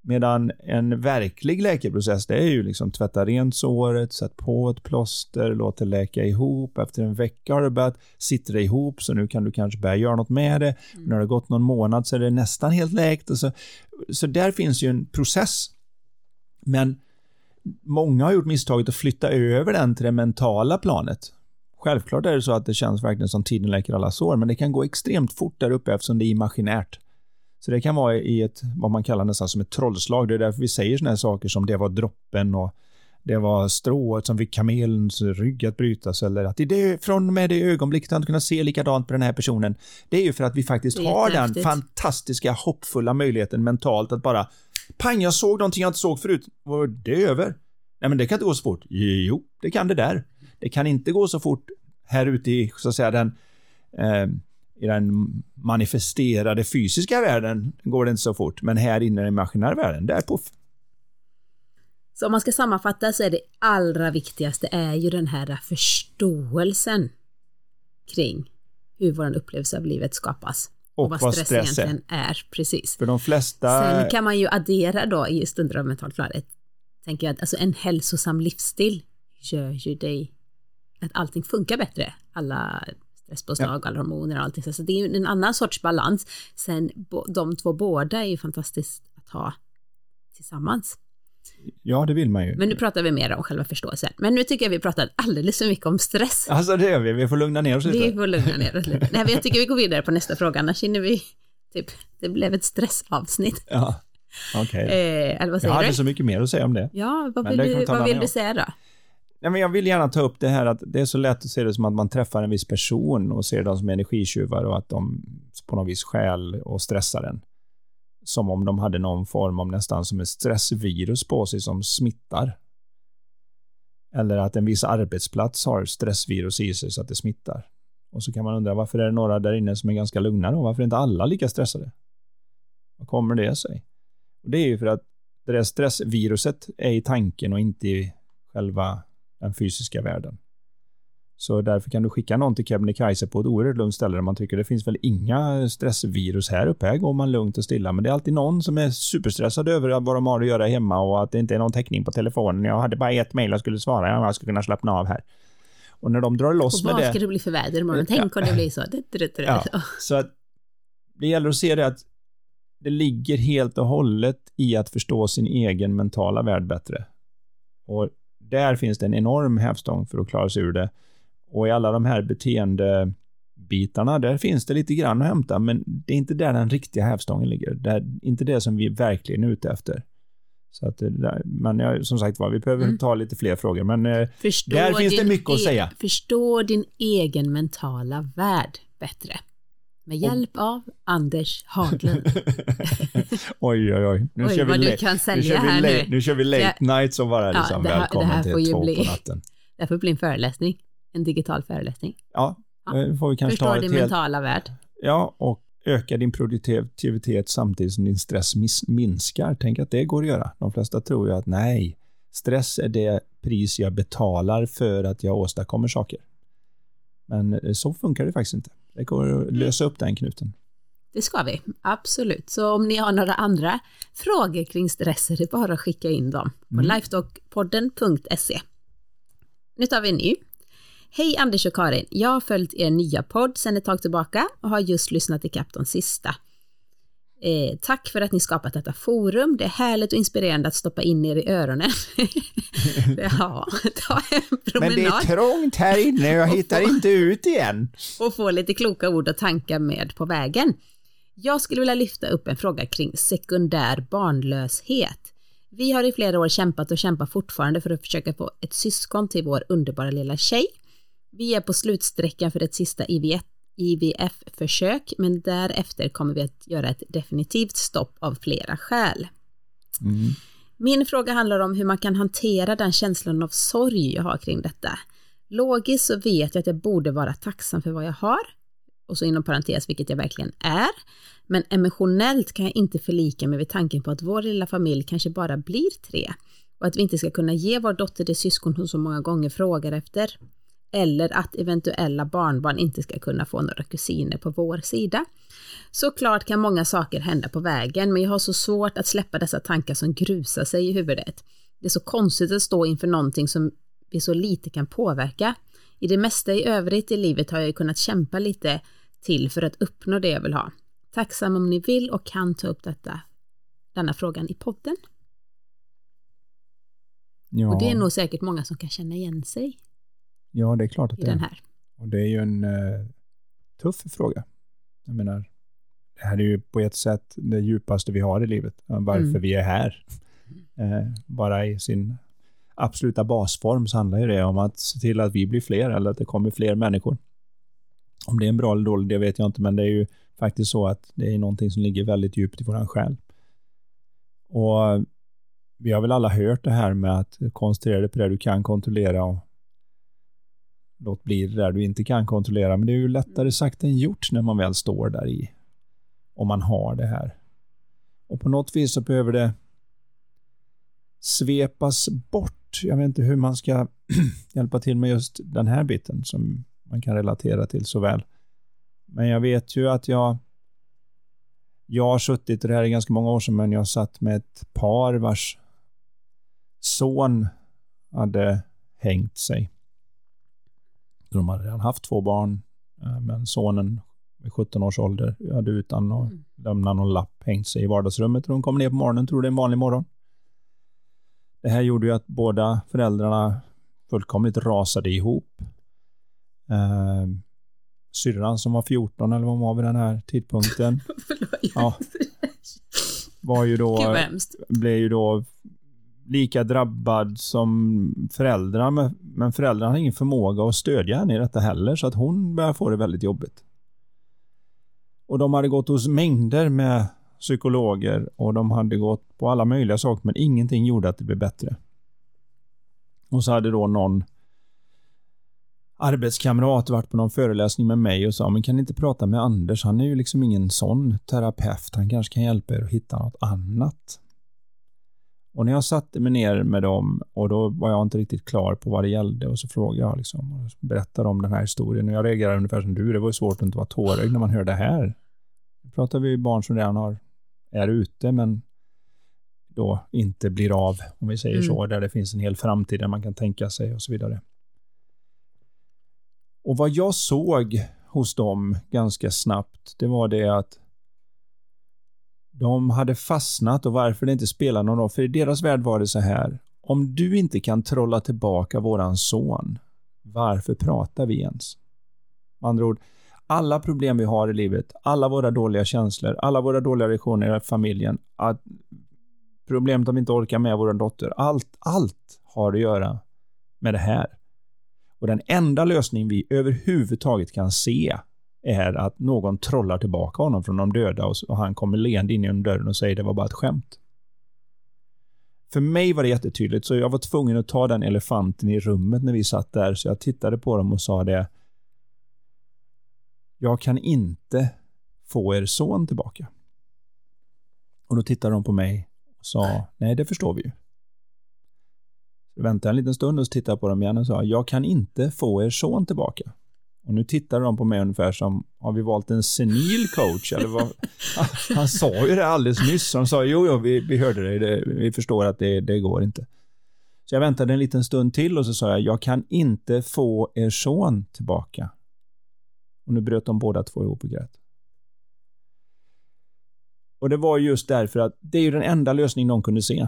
B: Medan en verklig läkeprocess, det är ju liksom tvätta rent såret, sätt på ett plåster, låt det läka ihop. Efter en vecka har det börjat sitta ihop, så nu kan du kanske börja göra något med det. Mm. När det har gått någon månad så är det nästan helt läkt. Så, så där finns ju en process. Men många har gjort misstaget att flytta över den till det mentala planet. Självklart är det så att det känns verkligen som tiden läker alla sår, men det kan gå extremt fort där uppe eftersom det är imaginärt. Så det kan vara i ett, vad man kallar nästan som ett trollslag. Det är därför vi säger sådana här saker som det var droppen och det var strået som fick kamelens rygg att brytas eller att det, från och med det ögonblicket han kunna se likadant på den här personen. Det är ju för att vi faktiskt har den fantastiska hoppfulla möjligheten mentalt att bara pang, jag såg någonting jag inte såg förut. Var det över? Nej, men det kan inte gå så fort. Jo, det kan det där. Det kan inte gå så fort här ute i, så att säga, den eh, i den manifesterade fysiska världen går det inte så fort, men här inne i den imaginära världen, där poff.
A: Så om man ska sammanfatta så är det allra viktigaste är ju den här förståelsen kring hur vår upplevelse av livet skapas.
B: Och, och vad, vad stress, stress egentligen
A: är. Precis.
B: För de flesta...
A: Sen kan man ju addera då i stunder av mental klarhet, tänker jag att alltså en hälsosam livsstil gör ju dig att allting funkar bättre. Alla stresspåslag, ja. alla hormoner och allting. Så det är ju en annan sorts balans. Sen de två båda är ju fantastiskt att ha tillsammans.
B: Ja, det vill man ju.
A: Men nu pratar vi mer om själva förståelsen. Men nu tycker jag vi pratat alldeles för mycket om stress.
B: Alltså det gör vi, vi får lugna ner oss lite.
A: Vi får lugna ner oss lite. Nej, men jag tycker vi går vidare på nästa fråga, annars hinner vi, typ, det blev ett stressavsnitt.
B: Ja, okej. Okay.
A: Eh, eller vad
B: säger jag hade så mycket mer att säga om det.
A: Ja, vad vill, du, vad vill du säga då?
B: Nej, men jag vill gärna ta upp det här att det är så lätt att se det som att man träffar en viss person och ser dem som energitjuvar och att de på något vis skäl och stressar en. Som om de hade någon form av nästan som ett stressvirus på sig som smittar. Eller att en viss arbetsplats har stressvirus i sig så att det smittar. Och så kan man undra varför är det några där inne som är ganska lugna då? Varför är inte alla lika stressade? Vad kommer det sig? Och det är ju för att det där stressviruset är i tanken och inte i själva den fysiska världen. Så därför kan du skicka någon till Kebnekaise på ett oerhört lugnt ställe där man tycker det finns väl inga stressvirus här uppe. Här går man lugnt och stilla. Men det är alltid någon som är superstressad över vad de har att göra hemma och att det inte är någon täckning på telefonen. Jag hade bara ett mejl jag skulle svara. Jag skulle kunna slappna av här. Och när de drar loss med det...
A: Vad ska det bli för väder imorgon? Tänk om det blir så.
B: Ja, så att det gäller att se det att det ligger helt och hållet i att förstå sin egen mentala värld bättre. Och där finns det en enorm hävstång för att klara sig ur det. Och i alla de här beteendebitarna, där finns det lite grann att hämta, men det är inte där den riktiga hävstången ligger. Det är inte det som vi verkligen är ute efter. Så att, men jag, som sagt var, vi behöver mm. ta lite fler frågor, men eh, förstå där finns det mycket att e- säga.
A: Förstå din egen mentala värld bättre. Med hjälp av Anders Haglund.
B: oj, oj, oj.
A: Nu oj, kör vad vi du kan sälja nu här
B: nu. Nu kör vi late ja. night som bara liksom ja, det här, välkommen det här till två bli, på natten.
A: Det här får bli en föreläsning. En digital föreläsning.
B: Ja, ja. får vi kanske
A: Förstå ta din helt... mentala värld.
B: Ja, och öka din produktivitet samtidigt som din stress minskar. Tänk att det går att göra. De flesta tror ju att nej, stress är det pris jag betalar för att jag åstadkommer saker. Men eh, så funkar det faktiskt inte. Det går att lösa upp den knuten.
A: Det ska vi, absolut. Så om ni har några andra frågor kring stress är det bara att skicka in dem på mm. lifetalkpodden.se. Nu tar vi en ny. Hej Anders och Karin, jag har följt er nya podd sedan ett tag tillbaka och har just lyssnat i de sista. Eh, tack för att ni skapat detta forum. Det är härligt och inspirerande att stoppa in er i öronen. ja, ta en promenad.
B: Men det är trångt här inne, jag hittar inte ut igen.
A: och få lite kloka ord och tankar med på vägen. Jag skulle vilja lyfta upp en fråga kring sekundär barnlöshet. Vi har i flera år kämpat och kämpar fortfarande för att försöka få ett syskon till vår underbara lilla tjej. Vi är på slutsträckan för ett sista IVF-försök, men därefter kommer vi att göra ett definitivt stopp av flera skäl.
B: Mm.
A: Min fråga handlar om hur man kan hantera den känslan av sorg jag har kring detta. Logiskt så vet jag att jag borde vara tacksam för vad jag har, och så inom parentes vilket jag verkligen är, men emotionellt kan jag inte förlika mig vid tanken på att vår lilla familj kanske bara blir tre och att vi inte ska kunna ge vår dotter det syskon hon så många gånger frågar efter. Eller att eventuella barnbarn inte ska kunna få några kusiner på vår sida. Såklart kan många saker hända på vägen, men jag har så svårt att släppa dessa tankar som grusar sig i huvudet. Det är så konstigt att stå inför någonting som vi så lite kan påverka. I det mesta i övrigt i livet har jag ju kunnat kämpa lite till för att uppnå det jag vill ha. Tacksam om ni vill och kan ta upp detta, denna frågan i podden.
B: Ja.
A: Och det är nog säkert många som kan känna igen sig
B: ja, det är klart att
A: i
B: det är.
A: den här.
B: Och det är ju en eh, tuff fråga. Jag menar, det här är ju på ett sätt det djupaste vi har i livet. eh, Varför
A: Mm.
B: vi är här. Eh, bara i sin absoluta basform så handlar ju det om att se till att vi blir fler eller att det kommer fler människor. Om det är en bra eller dålig, det vet jag inte, men det är ju faktiskt så att det är någonting som ligger väldigt djupt i våran själ. Och vi har väl alla hört det här med att koncentrera dig på det du kan kontrollera och låt bli det där du inte kan kontrollera. Men det är ju lättare sagt än gjort när man väl står där i. Om man har det här. Och på något vis så behöver det svepas bort. Jag vet inte hur man ska hjälpa till med just den här biten som man kan relatera till så väl. Men jag vet ju att jag jag har suttit, och det här är ganska många år sedan, men jag satt med ett par vars son hade hängt sig. De hade redan haft två barn, eh, men sonen vid 17 års ålder hade utan att
A: Mm.
B: lämna någon lapp hängt sig i vardagsrummet. Och de kom ner på morgonen, tror det är en vanlig morgon. Det här gjorde ju att båda föräldrarna fullkomligt rasade ihop. Eh, syrran som var 14 eller vad hon var vid den här tidpunkten. Ja. var ju då blev ju då lika drabbad som föräldrarna, men- men föräldrarna har ingen förmåga att stödja henne i detta heller, så att hon börjar få det väldigt jobbigt. Och de hade gått hos mängder med psykologer och de hade gått på alla möjliga saker, men ingenting gjorde att det blev bättre. Och så hade då någon arbetskamrat varit på någon föreläsning med mig och sa, men kan ni inte prata med Anders? Han är ju liksom ingen sån terapeut. Han kanske kan hjälpa er att hitta något annat. Och när jag satte mig ner med dem och då var jag inte riktigt klar på vad det gällde och så frågade jag liksom och berättade om den här historien och jag reagerade ungefär som du. Det var ju svårt att inte vara tårögd när man hör det här. Nu pratar vi barn som redan har, är ute men då inte blir av, om vi säger
A: Mm.
B: så, där det finns en hel framtid där man kan tänka sig och så vidare. Och vad jag såg hos dem ganska snabbt, det var det att de hade fastnat och varför det inte spelar någon roll. För i deras värld var det så här. Om du inte kan trolla tillbaka våran son, varför pratar vi ens? Med andra ord, alla problem vi har i livet, alla våra dåliga känslor, alla våra dåliga reaktioner i familjen, att problemet om vi inte orkar med vår dotter, allt, allt har att göra med det här. Och den enda lösning vi överhuvudtaget kan se är att någon trollar tillbaka honom från de döda och, och han kommer leende in genom dörren och säger det var bara ett skämt. För mig var det jättetydligt, så jag var tvungen att ta den elefanten i rummet när vi satt där, så jag tittade på dem och sa det. Jag kan inte få er son tillbaka. Och då tittade de på mig och sa, nej det förstår vi ju. Så väntade en liten stund och tittade på dem igen och sa, jag kan inte få er son tillbaka. Och nu tittar de på mig ungefär som, har vi valt en senil coach? Eller vad? Han, sa ju det alldeles nyss. Han sa, jo, jo, vi, vi hörde det, det, vi förstår att det, det går inte. Så jag väntade en liten stund till och så sa jag, jag kan inte få er son tillbaka. Och nu bröt de båda två ihop och grät. Och det var just därför att det är ju den enda lösningen de kunde se.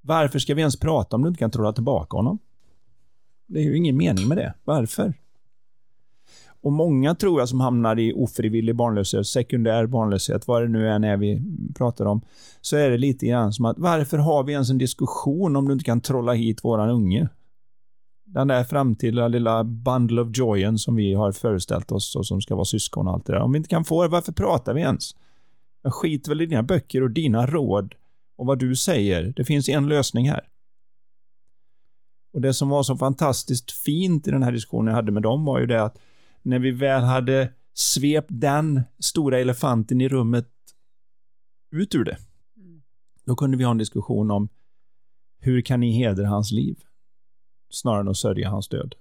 B: Varför ska vi ens prata om du inte kan trolla tillbaka honom? Det är ju ingen mening med det. Varför? Och många tror jag som hamnar i ofrivillig barnlöshet, sekundär barnlöshet, vad det nu än är vi pratar om, så är det lite grann som att varför har vi ens en diskussion om du inte kan trolla hit våran unge? Den där framtida lilla bundle of joyen som vi har föreställt oss och som ska vara syskon och allt det där. Om vi inte kan få det, varför pratar vi ens? Jag skiter väl i dina böcker och dina råd och vad du säger. Det finns en lösning här. Och det som var så fantastiskt fint i den här diskussionen jag hade med dem var ju det att när vi väl hade svept den stora elefanten i rummet ut ur det, då kunde vi ha en diskussion om hur kan ni hedra hans liv? Snarare än att sörja hans död.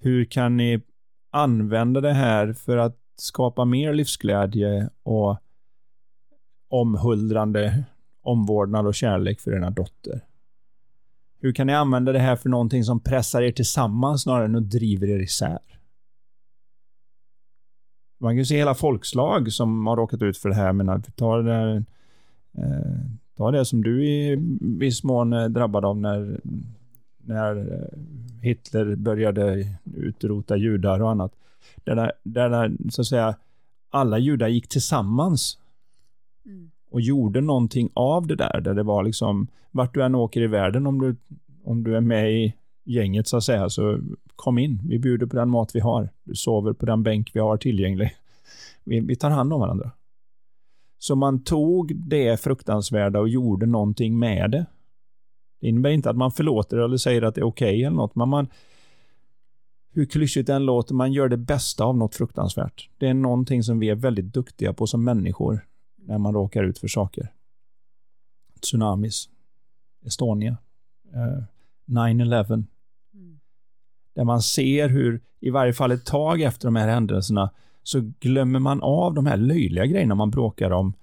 B: Hur kan ni använda det här för att skapa mer livsglädje och omhuldrande omvårdnad och kärlek för era dotter? Hur kan ni använda det här för någonting som pressar er tillsammans snarare än att driver er isär? Man kan ju se hela folkslag som har råkat ut för det här, men ta det, eh, ta det som du i viss mån är drabbad av när, när eh, Hitler började utrota judar och annat. Där, där, där så att säga, alla judar gick tillsammans mm. och gjorde någonting av det där, där det var liksom, vart du än åker i världen, om du, om du är med i gänget så att säga, så kom in. Vi bjuder på den mat vi har. Du sover på den bänk vi har tillgänglig. Vi, vi tar hand om varandra. Så man tog det fruktansvärda och gjorde någonting med det. Det innebär inte att man förlåter eller säger att det är okej okay eller något, men man hur klyschigt den låter, man gör det bästa av något fruktansvärt. Det är någonting som vi är väldigt duktiga på som människor när man råkar ut för saker. Tsunamis, Estonia, eh, 9-11, där man ser hur, i varje fall ett tag efter de här händelserna, så glömmer man av de här löjliga grejerna man bråkar om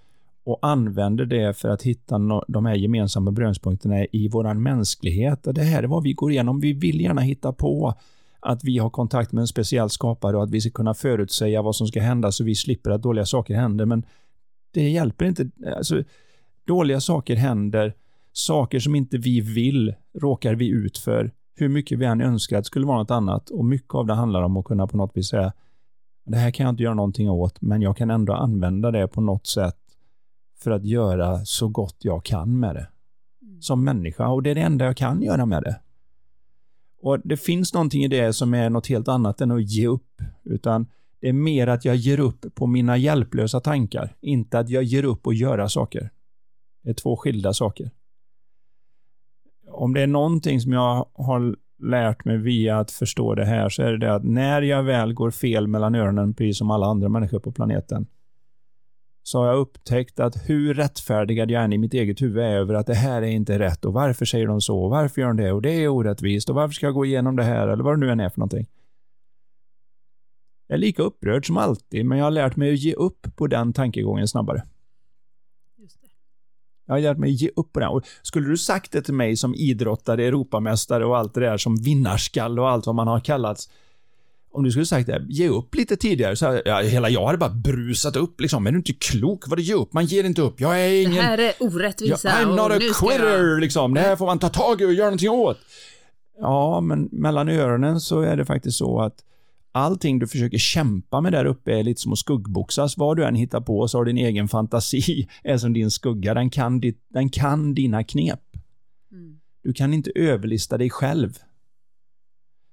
B: och använder det för att hitta no de här gemensamma beröringspunkterna i vår mänsklighet. Och det här är vad vi går igenom. Vi vill gärna hitta på att vi har kontakt med en speciell skapare och att vi ska kunna förutsäga vad som ska hända så vi slipper att dåliga saker händer. Men det hjälper inte. Alltså, dåliga saker händer. Saker som inte vi vill råkar vi ut för hur mycket vi än önskar att det skulle vara något annat. Och mycket av det handlar om att kunna på något vis säga, det här kan jag inte göra någonting åt, men jag kan ändå använda det på något sätt för att göra så gott jag kan med det. Mm. Som människa, och det är det enda jag kan göra med det. Och det finns någonting i det som är något helt annat än att ge upp, utan det är mer att jag ger upp på mina hjälplösa tankar, inte att jag ger upp och göra saker. Det är två skilda saker om det är någonting som jag har lärt mig via att förstå det här så är det det att när jag väl går fel mellan öronen, precis som alla andra människor på planeten, så har jag upptäckt att hur rättfärdigad jag än i mitt eget huvud är över att det här är inte rätt och varför säger de så och varför gör de det och det är orättvist och varför ska jag gå igenom det här eller vad det nu än är för någonting. Jag är lika upprörd som alltid, men jag har lärt mig att ge upp på den tankegången snabbare. Jag har lärt mig ge upp på det. Och skulle du sagt det till mig som idrottare, Europamästare och allt det där som vinnarskall och allt vad man har kallats. Om du skulle sagt det, ge upp lite tidigare, så här, ja, hela jag hade bara brusat upp liksom. Men du är inte klok? Vad det ge upp? Man ger inte upp. Jag är ingen...
A: Det här är orättvisa.
B: Jag, I'm not a quitter, jag... liksom. Det här får man ta tag i och göra någonting åt. Ja, men mellan öronen så är det faktiskt så att allting du försöker kämpa med där uppe är lite som att skuggboxas. Vad du än hittar på så har din egen fantasi är som din skugga. Den kan, ditt, den kan dina knep. Mm. Du kan inte överlista dig själv.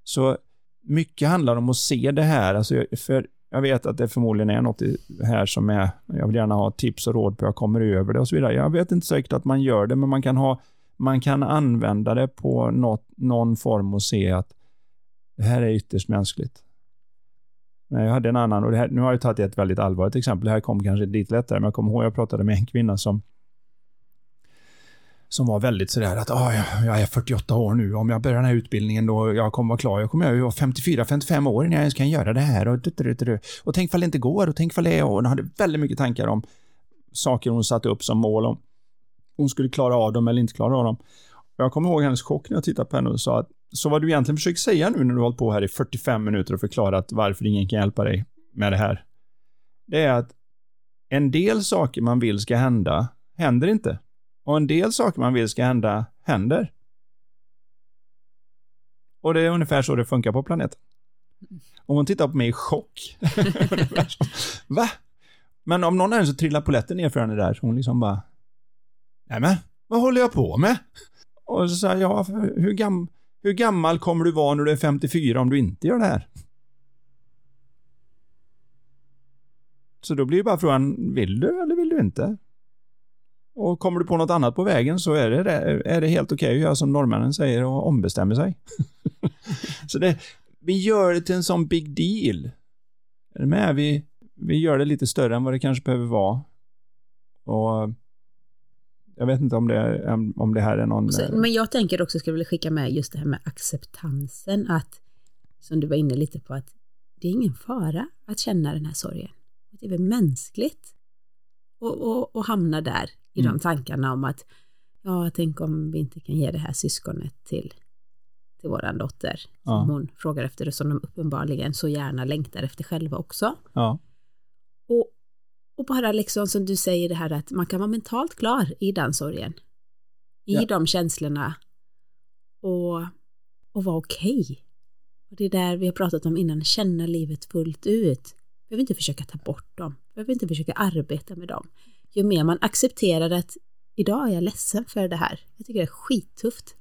B: Så mycket handlar om att se det här. Alltså, för jag vet att det förmodligen är något här som är, jag vill gärna ha tips och råd på hur jag kommer över det och så vidare. Jag vet inte säkert att man gör det, men man kan ha, man kan använda det på något, någon form och se att det här är ytterst mänskligt. Jag hade en annan, och här, nu har jag tagit ett väldigt allvarligt exempel. Det här kom kanske lite lättare, men jag kommer ihåg jag pratade med en kvinna som som var väldigt sådär att ah, jag är 48 år nu, om jag börjar den här utbildningen då jag kommer vara klar, jag kommer ju vara 54-55 år innan jag ens kan göra det här. Och, och tänk ifall det inte går och tänk ifall det är och hon hade väldigt mycket tankar om saker hon satte upp som mål om hon skulle klara av dem eller inte klara av dem. Jag kommer ihåg hennes chock när jag tittade på henne och sa att så vad du egentligen försöker säga nu när du har hållit på här i 45 minuter och förklarat varför ingen kan hjälpa dig med det här, det är att en del saker man vill ska hända, händer inte. Och en del saker man vill ska hända, händer. Och det är ungefär så det funkar på planeten. Och hon tittar på mig i chock. Va? Men om någon är så trillar poletten ner för henne där, så hon liksom bara... Nej men, vad håller jag på med? Och så sa jag, ja, hur, gam, hur gammal kommer du vara när du är 54 om du inte gör det här? Så då blir bara frågan, vill du eller vill du inte? Och kommer du på något annat på vägen så är det, är det helt okej okay att göra som norrmännen säger och ombestämmer sig. så det, vi gör det till en sån big deal. Är du med? Vi, vi gör det lite större än vad det kanske behöver vara. Och jag vet inte om det, om det här är någon...
A: Så, men jag tänker också, skulle vilja skicka med just det här med acceptansen, att som du var inne lite på, att det är ingen fara att känna den här sorgen. Det är väl mänskligt att hamna där i mm. de tankarna om att ja, tänk om vi inte kan ge det här syskonet till, till våran dotter, som ja. hon frågar efter och som de uppenbarligen så gärna längtar efter själva också.
B: Ja.
A: Och, och bara liksom som du säger det här att man kan vara mentalt klar i den sorgen, i ja. de känslorna och, och vara okej. Okay. Och det är där vi har pratat om innan, känna livet fullt ut. Behöver inte försöka ta bort dem, vi behöver inte försöka arbeta med dem ju mer man accepterar att idag är jag ledsen för det här, jag tycker det är skittufft,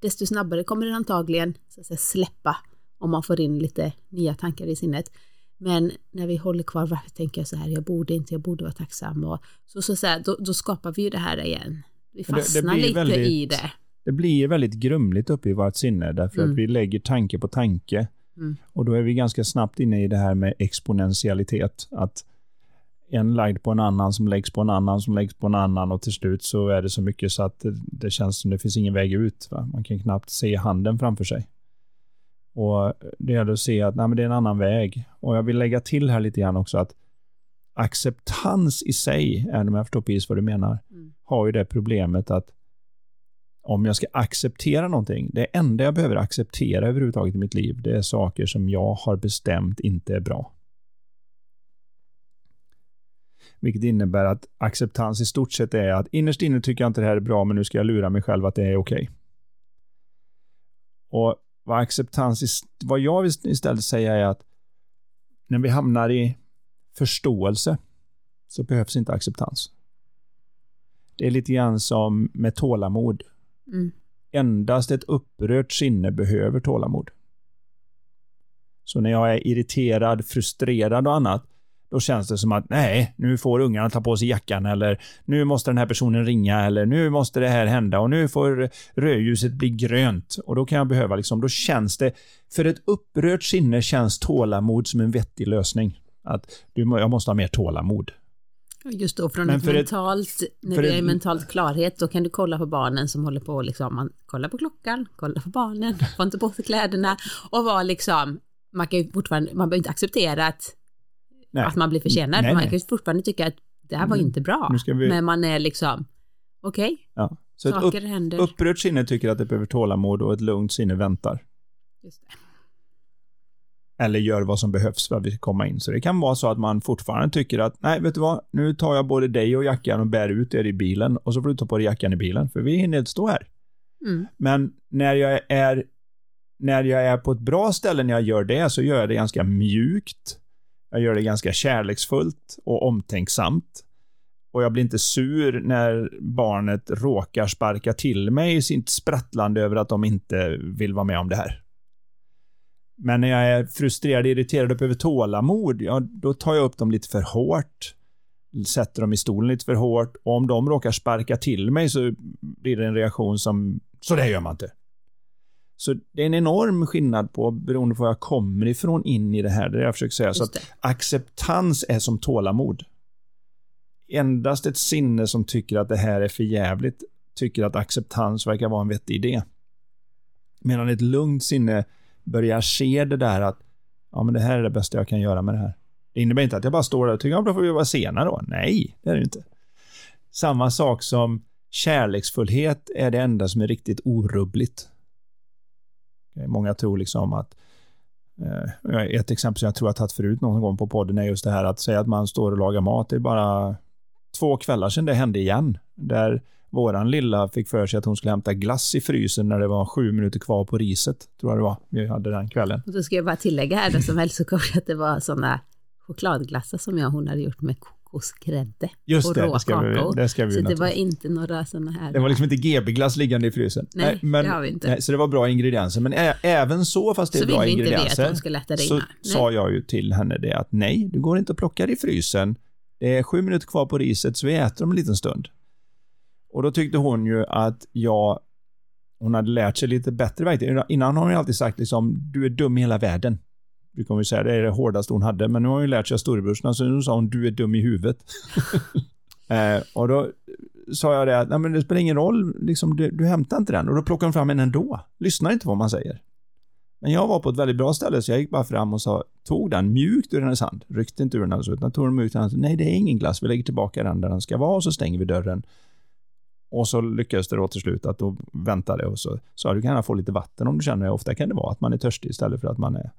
A: desto snabbare kommer den antagligen så att säga, släppa om man får in lite nya tankar i sinnet. Men när vi håller kvar, varför tänker jag så här, jag borde inte, jag borde vara tacksam och så, så, så här, då, då skapar vi ju det här igen. Vi fastnar det, det lite väldigt, i det.
B: Det blir väldigt grumligt uppe i vårt sinne därför mm. att vi lägger tanke på tanke. Mm. Och då är vi ganska snabbt inne i det här med exponentialitet. Att en lagd på en annan som läggs på en annan som läggs på en annan och till slut så är det så mycket så att det, det känns som det finns ingen väg ut. Va? Man kan knappt se handen framför sig. Och det gäller att se att nej, men det är en annan väg. Och jag vill lägga till här lite grann också att acceptans i sig, även om jag förstår precis vad du menar, mm. har ju det problemet att om jag ska acceptera någonting, det enda jag behöver acceptera överhuvudtaget i mitt liv, det är saker som jag har bestämt inte är bra. Vilket innebär att acceptans i stort sett är att innerst inne tycker jag inte det här är bra, men nu ska jag lura mig själv att det är okej. Okay. Och vad acceptans, vad jag vill istället säga är att när vi hamnar i förståelse så behövs inte acceptans. Det är lite grann som med tålamod. Mm. Endast ett upprört sinne behöver tålamod. Så när jag är irriterad, frustrerad och annat, då känns det som att nej, nu får ungarna ta på sig jackan eller nu måste den här personen ringa eller nu måste det här hända och nu får rödljuset bli grönt och då kan jag behöva liksom, då känns det, för ett upprört sinne känns tålamod som en vettig lösning. Att du, jag måste ha mer tålamod.
A: Just då, från ett mentalt, ett, när det är mentalt klarhet, då kan du kolla på barnen som håller på liksom, man kollar på klockan, kollar på barnen, får inte på sig kläderna och vara liksom, man kan ju fortfarande, man behöver inte acceptera att nej. att man blir försenad. Nej, man kan fortfarande tycka att det här var mm. inte bra. Vi... Men man är liksom, okej, okay,
B: ja. Så saker ett upp, händer. upprört sinne tycker att det behöver tålamod och ett lugnt sinne väntar. Just det. Eller gör vad som behövs för att vi ska komma in. Så det kan vara så att man fortfarande tycker att, nej, vet du vad, nu tar jag både dig och jackan och bär ut er i bilen och så får du ta på dig jackan i bilen, för vi hinner inte stå här. Mm. Men när jag är när jag är på ett bra ställe när jag gör det, så gör jag det ganska mjukt. Jag gör det ganska kärleksfullt och omtänksamt. Och jag blir inte sur när barnet råkar sparka till mig i sitt sprattlande över att de inte vill vara med om det här. Men när jag är frustrerad, irriterad och behöver tålamod, ja, då tar jag upp dem lite för hårt. Sätter dem i stolen lite för hårt. Och om de råkar sparka till mig så blir det en reaktion som, så det gör man inte. Så det är en enorm skillnad på, beroende på var jag kommer ifrån, in i det här. Det jag försöker säga. Så att acceptans är som tålamod. Endast ett sinne som tycker att det här är för jävligt tycker att acceptans verkar vara en vettig idé. Medan ett lugnt sinne börjar se det där att ja, men det här är det bästa jag kan göra med det här. Det innebär inte att jag bara står där och tycker, ja, då får vi vara sena då. Nej, det är det inte. Samma sak som kärleksfullhet är det enda som är riktigt orubbligt. Eh, många tror liksom att eh, ett exempel som jag tror jag tagit förut någon gång på podden är just det här att säga att man står och lagar mat. Det är bara två kvällar sedan det hände igen. Där våran lilla fick för sig att hon skulle hämta glass i frysen när det var sju minuter kvar på riset, tror jag det var, vi hade den kvällen.
A: Och då ska jag bara tillägga här då som hälsocoach att det var sådana chokladglassar som jag och hon hade gjort med kokosgrädde
B: Just
A: och
B: det,
A: rå
B: det ska vi, det ska vi
A: Så det var inte några sådana här...
B: Det var liksom inte GB-glass liggande i frysen.
A: Nej,
B: men,
A: det har vi inte.
B: Nej, så det var bra ingredienser. Men ä- även så, fast det är
A: så
B: bra
A: vi inte
B: ingredienser,
A: att hon skulle äta det
B: så
A: innan.
B: sa jag ju till henne det att nej, du går inte att plocka det i frysen. Det är sju minuter kvar på riset, så vi äter om en liten stund. Och då tyckte hon ju att jag, hon hade lärt sig lite bättre verktyg. Innan har hon ju alltid sagt liksom, du är dum i hela världen. Du kommer ju säga det är det hårdaste hon hade, men nu har hon ju lärt sig av storebrorsorna, så nu sa hon, du är dum i huvudet. eh, och då sa jag det att, nej men det spelar ingen roll, liksom, du, du hämtar inte den. Och då plockar hon fram en ändå. Lyssnar inte på vad man säger. Men jag var på ett väldigt bra ställe, så jag gick bara fram och sa, tog den mjukt ur hennes hand. Ryckte inte ur den alltså, utan tog den mjukt ur hennes hand. Nej, det är ingen glass. Vi lägger tillbaka den där den ska vara och så stänger vi dörren. Och så lyckades det då till slut att då väntade och så sa du kan gärna få lite vatten om du känner det. Ofta kan det vara att man är törstig istället för att man är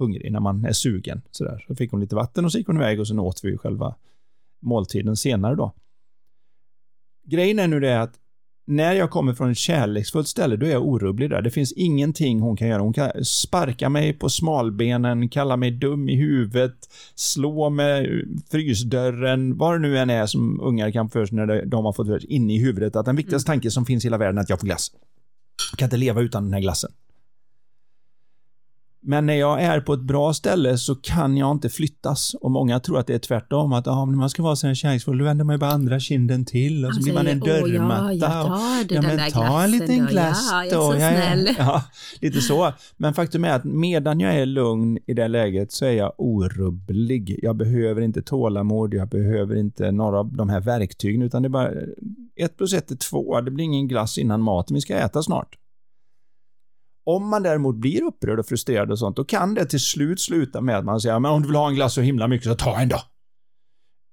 B: hungrig när man är sugen. Så, där. så fick hon lite vatten och så gick hon iväg och sen åt vi själva måltiden senare då. Grejen är nu det att när jag kommer från ett kärleksfullt ställe, då är jag orubblig där. Det finns ingenting hon kan göra. Hon kan sparka mig på smalbenen, kalla mig dum i huvudet, slå med frysdörren, vad det nu än är som ungar kan för sig när de- har fått inne i huvudet, att den viktigaste tanken som finns i hela världen är att jag får glass. Jag kan inte leva utan den här glassen. Men när jag är på ett bra ställe så kan jag inte flyttas. Och många tror att det är tvärtom, att ah, man ska vara så här kärleksfull, då vänder man ju bara andra kinden till och så
A: Han
B: blir man en
A: säger, "Åh,
B: dörrmatta.
A: Ja, jag
B: och-
A: tar det,
B: Ja, men ta en liten
A: då.
B: glass
A: Ja,
B: då. Ja, ja. Ja, lite så. Men faktum är att medan jag är lugn i det läget så är jag orubblig. Jag behöver inte tålamod, jag behöver inte några av de här verktygen, utan det är bara ett plus ett är två. Det blir ingen glass innan maten, vi ska äta snart. Om man däremot blir upprörd och frustrerad och sånt, då kan det till slut sluta med att man säger men om du vill ha en glass så himla mycket så ta en då.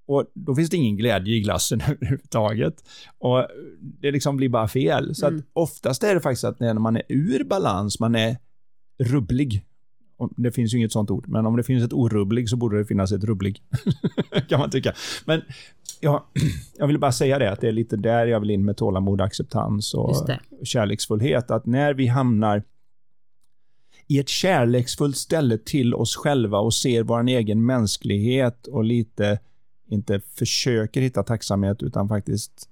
B: Och då finns det ingen glädje i glassen överhuvudtaget. Och det liksom blir bara fel. Så
A: Mm.
B: att oftast är det faktiskt att när man är ur balans, man är rubblig. Det finns ju inget sånt ord, men om det finns ett orubblig så borde det finnas ett rubblig. kan man tycka. Men ja, jag vill bara säga det, att det är lite där jag vill in med tålamod, acceptans och kärleksfullhet. Att när vi hamnar i ett kärleksfullt ställe till oss själva och ser vår egen mänsklighet och lite, inte försöker hitta tacksamhet, utan faktiskt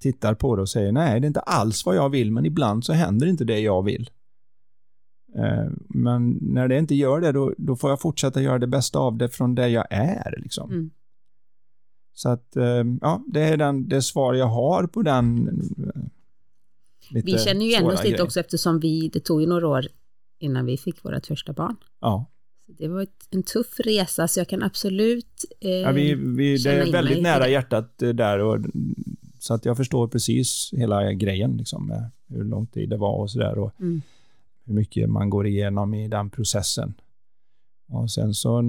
B: tittar på det och säger nej, det är inte alls vad jag vill, men ibland så händer inte det jag vill. Eh, Men när det inte gör det, då, då får jag fortsätta göra det bästa av det från där jag är. Liksom.
A: Mm.
B: Så att, eh, ja, det är den, det svar jag har på den eh,
A: Vi känner ju igen oss lite också eftersom vi, det tog ju några år innan vi fick vårt första barn.
B: Ja.
A: Så det var ett, en tuff resa så jag kan absolut eh,
B: Ja, vi, vi, det är väldigt nära hjärtat eh, där. Och, så att jag förstår precis hela grejen, liksom, hur lång tid det var och sådär. Och
A: Mm.
B: hur mycket man går igenom i den processen. Och sen så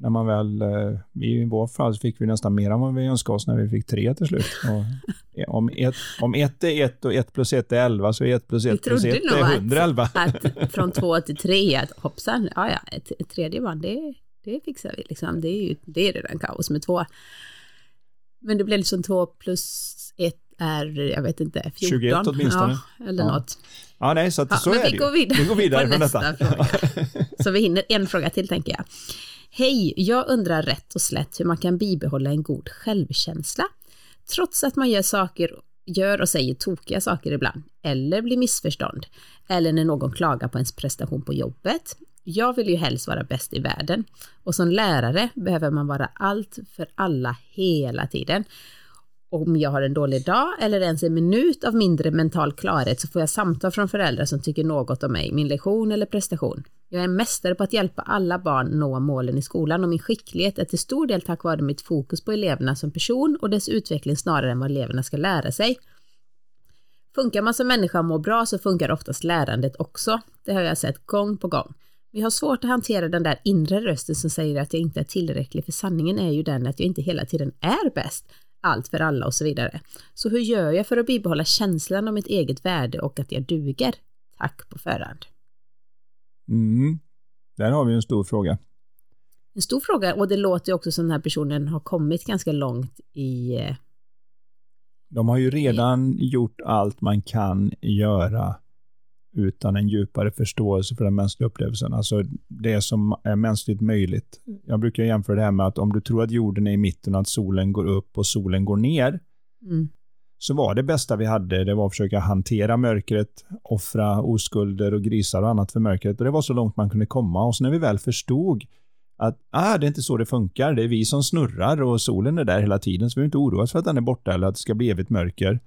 B: när man väl, eh, i vår fall så fick vi nästan mer än vad vi önskade oss när vi fick tre till slut. Och om, ett, om ett är ett och ett plus ett är elva så är ett plus ett plus ett är
A: att-
B: 111.
A: Att från två till tre, att hoppsan, ja ja, ett, ett tredje barn, det, det fixar vi liksom. Det är ju det är redan kaos med två. Men det blev liksom två plus ett är, jag vet inte, 14.
B: 21 åtminstone.
A: Ja, eller
B: Ja.
A: något.
B: Ja, nej, så, att,
A: Ja,
B: så
A: men
B: är
A: vi
B: det
A: går vidare
B: Vi går vidare från
A: nästa
B: detta.
A: fråga. Så vi hinner en fråga till tänker jag. Hej, jag undrar rätt och slätt hur man kan bibehålla en god självkänsla. Trots att man gör saker, gör och säger tokiga saker ibland, eller blir missförstånd, eller när någon klagar på ens prestation på jobbet. Jag vill ju helst vara bäst i världen och som lärare behöver man vara allt för alla hela tiden. Om jag har en dålig dag eller ens en minut av mindre mental klarhet så får jag samtal från föräldrar som tycker något om mig, min lektion eller prestation. Jag är en mästare på att hjälpa alla barn nå målen i skolan och min skicklighet är till stor del tack vare mitt fokus på eleverna som person och dess utveckling snarare än vad eleverna ska lära sig. Funkar man som människa och mår bra så funkar oftast lärandet också. Det har jag sett gång på gång. Men jag har svårt att hantera den där inre rösten som säger att jag inte är tillräcklig, för sanningen är ju den att jag inte hela tiden är bäst, allt för alla och så vidare. Så hur gör jag för att bibehålla känslan av mitt eget värde och att jag duger? Tack på förhand.
B: Mm. Där har vi en stor fråga.
A: En stor fråga och det låter ju också som den här personen har kommit ganska långt i, eh,
B: De har ju redan gjort allt man kan göra utan en djupare förståelse för den mänskliga upplevelsen. Alltså det som är mänskligt möjligt. Jag brukar jämföra det här med att om du tror att jorden är i mitten och att solen går upp och solen går ner,
A: Mm.
B: så var det bästa vi hade, det var att försöka hantera mörkret, offra oskulder och grisar och annat för mörkret. Och det var så långt man kunde komma. Och så när vi väl förstod att ah, det är inte så det funkar, det är vi som snurrar och solen är där hela tiden, så vi behöver inte oroa oss för att den är borta eller att det ska bli evigt mörker.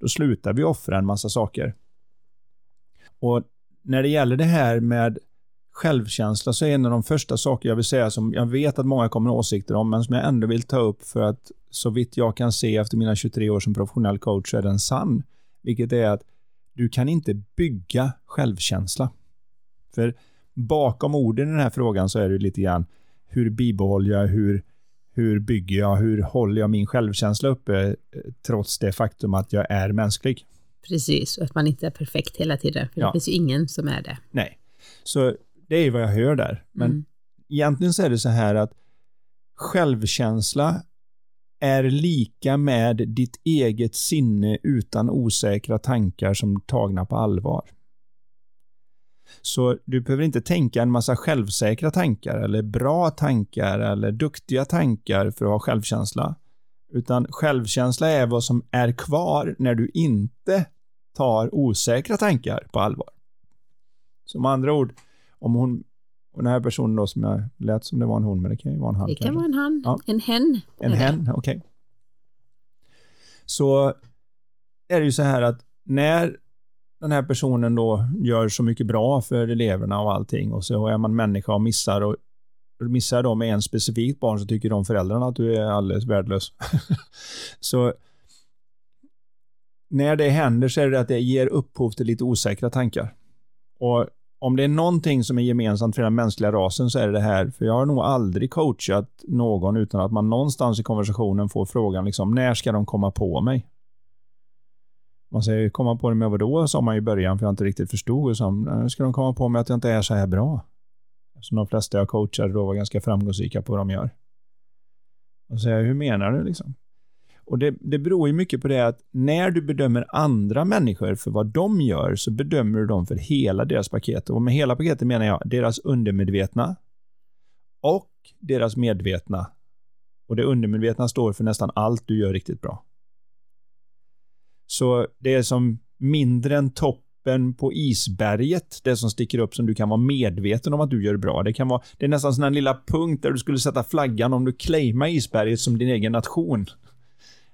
B: Då slutar vi offra en massa saker. Och när det gäller det här med självkänsla så är en av de första saker jag vill säga som jag vet att många kommer med åsikter om, men som jag ändå vill ta upp för att så vitt jag kan se efter mina 23 år som professionell coach så är den sann. Vilket är att du kan inte bygga självkänsla. För bakom orden i den här frågan så är det lite grann hur bibehåller jag, hur, hur bygger jag, hur håller jag min självkänsla uppe eh, trots det faktum att jag är mänsklig?
A: Precis, och att man inte är perfekt hela tiden. För
B: Ja.
A: det finns ju ingen som är det.
B: Nej. Så det är vad jag hör där. Men
A: Mm.
B: egentligen så är det så här att självkänsla är lika med ditt eget sinne utan osäkra tankar som tagna på allvar. Så du behöver inte tänka en massa självsäkra tankar eller bra tankar eller duktiga tankar för att ha självkänsla. Utan självkänsla är vad som är kvar när du inte tar osäkra tankar på allvar. Med andra ord, om hon, och den här personen då som jag lät som det var en hon, men det kan ju vara en han.
A: Det kan
B: kanske.
A: vara en han,
B: Ja.
A: en hen.
B: En hen, okej. Så är det ju så här att när den här personen då gör så mycket bra för eleverna och allting och så är man människa och missar och missar de med en specifikt barn så tycker de föräldrarna att du är alldeles värdelös. så när det händer så är det att det ger upphov till lite osäkra tankar. Och om det är någonting som är gemensamt för den mänskliga rasen så är det det här, för jag har nog aldrig coachat någon utan att man någonstans i konversationen får frågan liksom, när ska de komma på mig? Man säger, komma på det med vadå sa man i början, för jag inte riktigt förstod. Och så, ska de komma på mig att jag inte är så här bra? Som de flesta jag coachade då var ganska framgångsrika på vad de gör. Och säger hur menar du liksom? Och det, det beror ju mycket på det att när du bedömer andra människor för vad de gör så bedömer du dem för hela deras paket. Och med hela paketet menar jag deras undermedvetna och deras medvetna. Och det undermedvetna står för nästan allt du gör riktigt bra. Så det är som mindre än topp toppen på isberget, det som sticker upp som du kan vara medveten om att du gör bra. Det kan vara, det är nästan sån lilla punkt där du skulle sätta flaggan om du claimar isberget som din egen nation.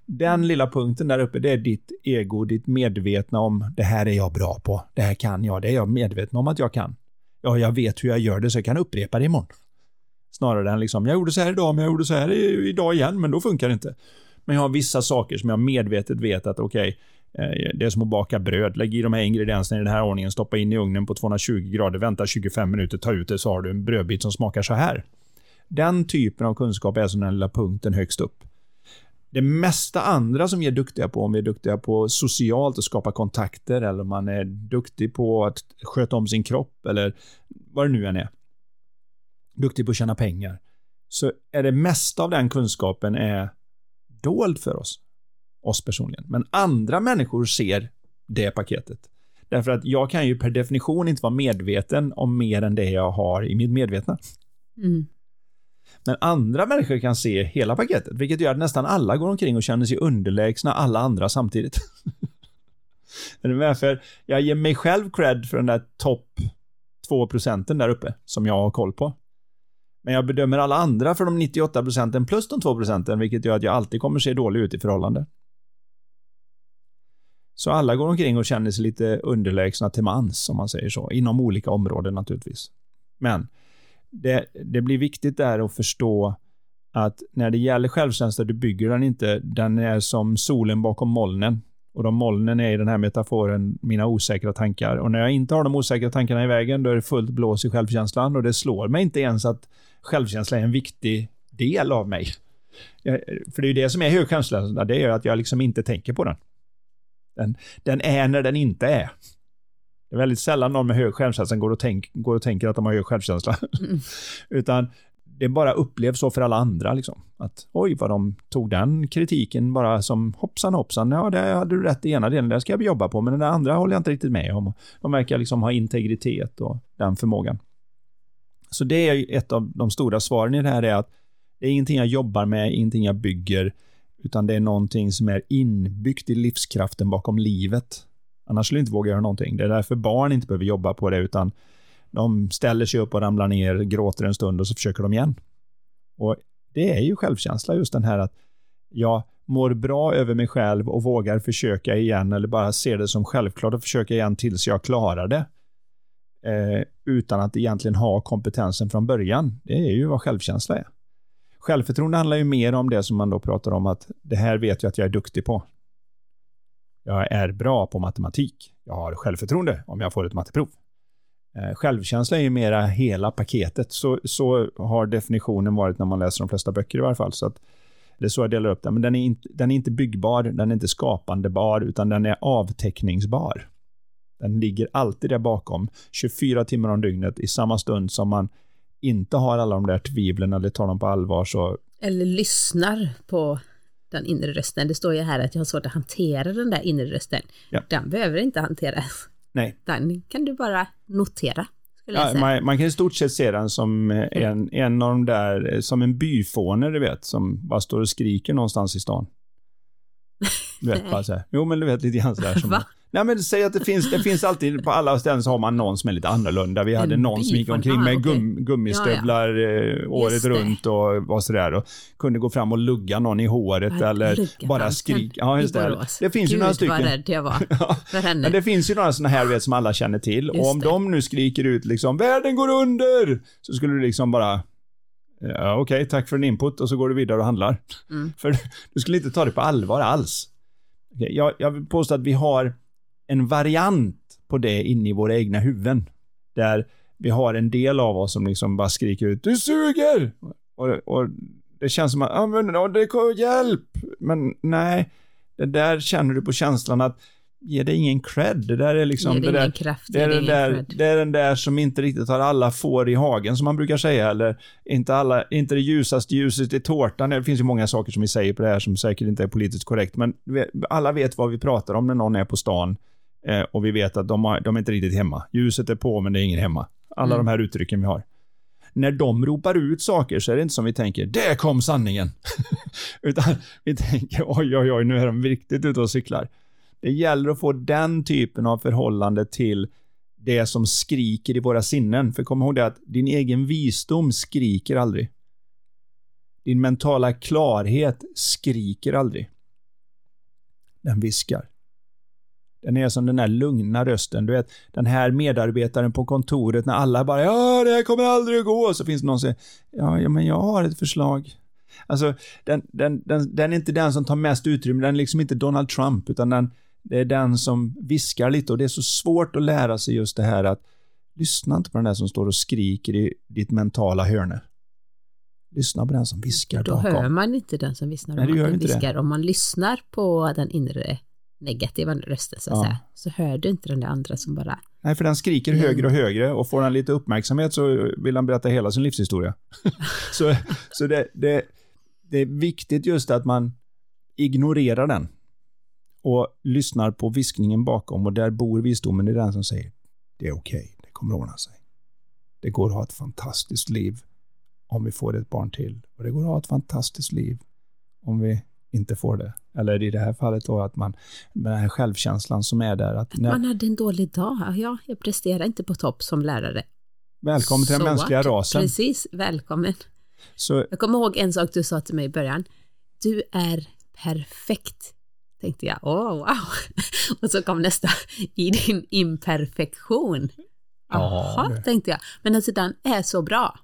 B: Den lilla punkten där uppe, det är ditt ego, ditt medvetna om det här är jag bra på, det här kan jag, det är jag medveten om att jag kan. Ja, jag vet hur jag gör det så jag kan upprepa det imorgon. Snarare än liksom, jag gjorde så här idag, men jag gjorde så här idag igen, men då funkar det inte. Men jag har vissa saker som jag medvetet vet att okej, okay, Eh, det är som att baka bröd. Lägg i de här ingredienserna i den här ordningen, stoppa in i ugnen på 220 grader, vänta 25 minuter, ta ut det så har du en brödbit som smakar så här. Den typen av kunskap är som den lilla punkten högst upp. Det mesta andra som vi är duktiga på, om vi är duktiga på socialt att skapa kontakter eller om man är duktig på att sköta om sin kropp eller vad det nu än är. Duktig på att tjäna pengar. Så är det mesta av den kunskapen är dold för oss. Oss personligen. Men andra människor ser det paketet. Därför att jag kan ju per definition inte vara medveten om mer än det jag har i mitt medvetna.
A: Mm.
B: Men andra människor kan se hela paketet, vilket gör att nästan alla går omkring och känner sig underlägsna alla andra samtidigt. är du med? För jag ger mig själv cred för den där topp 2 procenten där uppe, som jag har koll på. Men jag bedömer alla andra för de 98 procenten plus de 2 procenten, vilket gör att jag alltid kommer se dålig ut i förhållande. Så alla går omkring och känner sig lite underlägsna till mans, om man säger så, inom olika områden naturligtvis. Men det, det blir viktigt där att förstå att när det gäller självkänsla, du bygger den inte, den är som solen bakom molnen. Och de molnen är i den här metaforen mina osäkra tankar. Och när jag inte har de osäkra tankarna i vägen, då är det fullt blås i självkänslan. Och det slår mig inte ens att självkänsla är en viktig del av mig. Eh, för det är ju det som är hög självkänsla, det är ju att jag liksom inte tänker på den. Den, den är när den inte är. Det är väldigt sällan någon med hög självkänsla går och, tänk, går och tänker att de har hög självkänsla.
A: Mm.
B: Utan det bara upplevs så för alla andra. Liksom. Att oj, vad de tog den kritiken bara som hoppsan hoppsan, ja, det hade du rätt i ena delen, det ska jag jobba på, men den andra håller jag inte riktigt med om. De verkar liksom ha integritet och den förmågan. Så det är ett av de stora svaren i det här är att det är ingenting jag jobbar med, ingenting jag bygger, utan det är någonting som är inbyggt i livskraften bakom livet. Annars skulle jag inte våga göra någonting. Det är därför barn inte behöver jobba på det, utan de ställer sig upp och ramlar ner, gråter en stund och så försöker de igen. Och det är ju självkänsla, just den här att jag mår bra över mig själv och vågar försöka igen eller bara ser det som självklart att försöka igen tills jag klarar det. Eh, utan att egentligen ha kompetensen från början. Det är ju vad självkänsla är. Självförtroende handlar ju mer om det som man då pratar om att det här vet jag att jag är duktig på. Jag är bra på matematik. Jag har självförtroende om jag får ett matteprov. Eh, självkänsla är ju mera hela paketet. Så, så har definitionen varit när man läser de flesta böcker i varje fall. Så att det är så jag delar upp den. Men den är, inte, den är inte byggbar, den är inte skapandebar, utan den är avteckningsbar. Den ligger alltid där bakom, 24 timmar om dygnet, i samma stund som man inte har alla de där tvivlen eller tar dem på allvar så...
A: Eller lyssnar på den inre rösten. Det står ju här att jag har svårt att hantera den där inre rösten. Ja. Den behöver inte hanteras.
B: Nej.
A: Den kan du bara notera.
B: Ja, man, man, kan i stort sett se den som en, en av de där, som en byfåne, du vet, som bara står och skriker någonstans i stan. Du vet, bara så här. Jo, men du vet lite grann sådär. Som, Va? Nej men säg att det finns, det finns alltid, på alla ställen så har man någon som är lite annorlunda. Vi hade en någon som gick omkring med gum, gummistövlar ja, ja. Eh, året runt och var sådär och kunde gå fram och lugga någon i håret ja, eller bara skrika. Ja, just det. Det finns Gud, ju några stycken. Gud vad rädd jag var för henne. Men det finns ju några sådana här vet, som alla känner till just och om det. de nu skriker ut liksom “Världen går under!” så skulle du liksom bara Ja, Okej, okay, tack för din input och så går du vidare och handlar. Mm. För du skulle inte ta det på allvar alls. Jag, jag vill påstå att vi har en variant på det inne i våra egna huvuden. Där vi har en del av oss som liksom bara skriker ut ”Du suger!” och, och det känns som att ah, men, oh, det kommer hjälp!” Men nej, det där känner du på känslan att ge det ingen cred. Det där är liksom... Det, där,
A: kraft,
B: det, är den där, det är den där som inte riktigt har alla får i hagen, som man brukar säga. Eller inte, alla, inte det ljusaste ljuset i tårtan. Det finns ju många saker som vi säger på det här som säkert inte är politiskt korrekt. Men alla vet vad vi pratar om när någon är på stan Eh, och vi vet att de, har, de är inte riktigt hemma. Ljuset är på, men det är ingen hemma. Alla mm. de här uttrycken vi har. När de ropar ut saker så är det inte som vi tänker, där kom sanningen. Utan vi tänker, oj, oj, oj, nu är de riktigt ute och cyklar. Det gäller att få den typen av förhållande till det som skriker i våra sinnen. För kom ihåg det att din egen visdom skriker aldrig. Din mentala klarhet skriker aldrig. Den viskar. Den är som den där lugna rösten. Du vet, den här medarbetaren på kontoret när alla bara ja, det här kommer aldrig att gå. Så finns det någon som säger ja, ja, men jag har ett förslag. Alltså, den, den, den, den är inte den som tar mest utrymme. Den är liksom inte Donald Trump, utan den, det är den som viskar lite. Och det är så svårt att lära sig just det här att lyssna inte på den där som står och skriker i ditt mentala hörne. Lyssna på den som viskar
A: Då bakom. hör man inte den som viskar. Nej, det gör inte viskar. Om man lyssnar på den inre negativa rösten så att ja. säga, så hör du inte den där andra som bara...
B: Nej, för den skriker mm. högre och högre och får han lite uppmärksamhet så vill han berätta hela sin livshistoria. så så det, det, det är viktigt just att man ignorerar den och lyssnar på viskningen bakom och där bor visdomen i den som säger det är okej, okay, det kommer ordna sig. Det går att ha ett fantastiskt liv om vi får ett barn till och det går att ha ett fantastiskt liv om vi inte får det. Eller i det här fallet då att man, med den här självkänslan som är där. Att,
A: när, man hade en dålig dag. Ja, jag presterar inte på topp som lärare.
B: Välkommen till den mänskliga rasen.
A: Precis, välkommen. Så, jag kommer ihåg en sak du sa till mig i början. Du är perfekt. Tänkte jag, åh oh, wow. Och så kom nästa, i din imperfektion. Jaha, ja, tänkte jag. Men alltså den är så bra.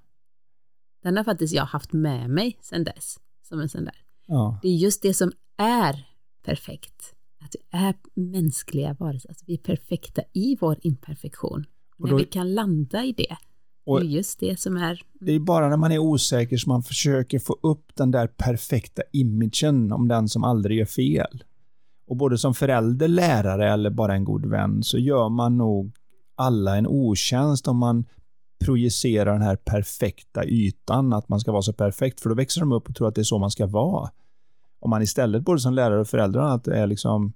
A: Den har faktiskt jag haft med mig sedan dess. Som en sån där. Ja. Det är just det som är perfekt. Att vi är mänskliga varelser, alltså vi är perfekta i vår imperfektion. När vi kan landa i det, och det är just det som är...
B: Det är bara när man är osäker som man försöker få upp den där perfekta imagen om den som aldrig gör fel. Och både som förälder, lärare eller bara en god vän så gör man nog alla en otjänst om man projicera den här perfekta ytan, att man ska vara så perfekt, för då växer de upp och tror att det är så man ska vara. Om man istället, både som lärare och föräldrar, att det är liksom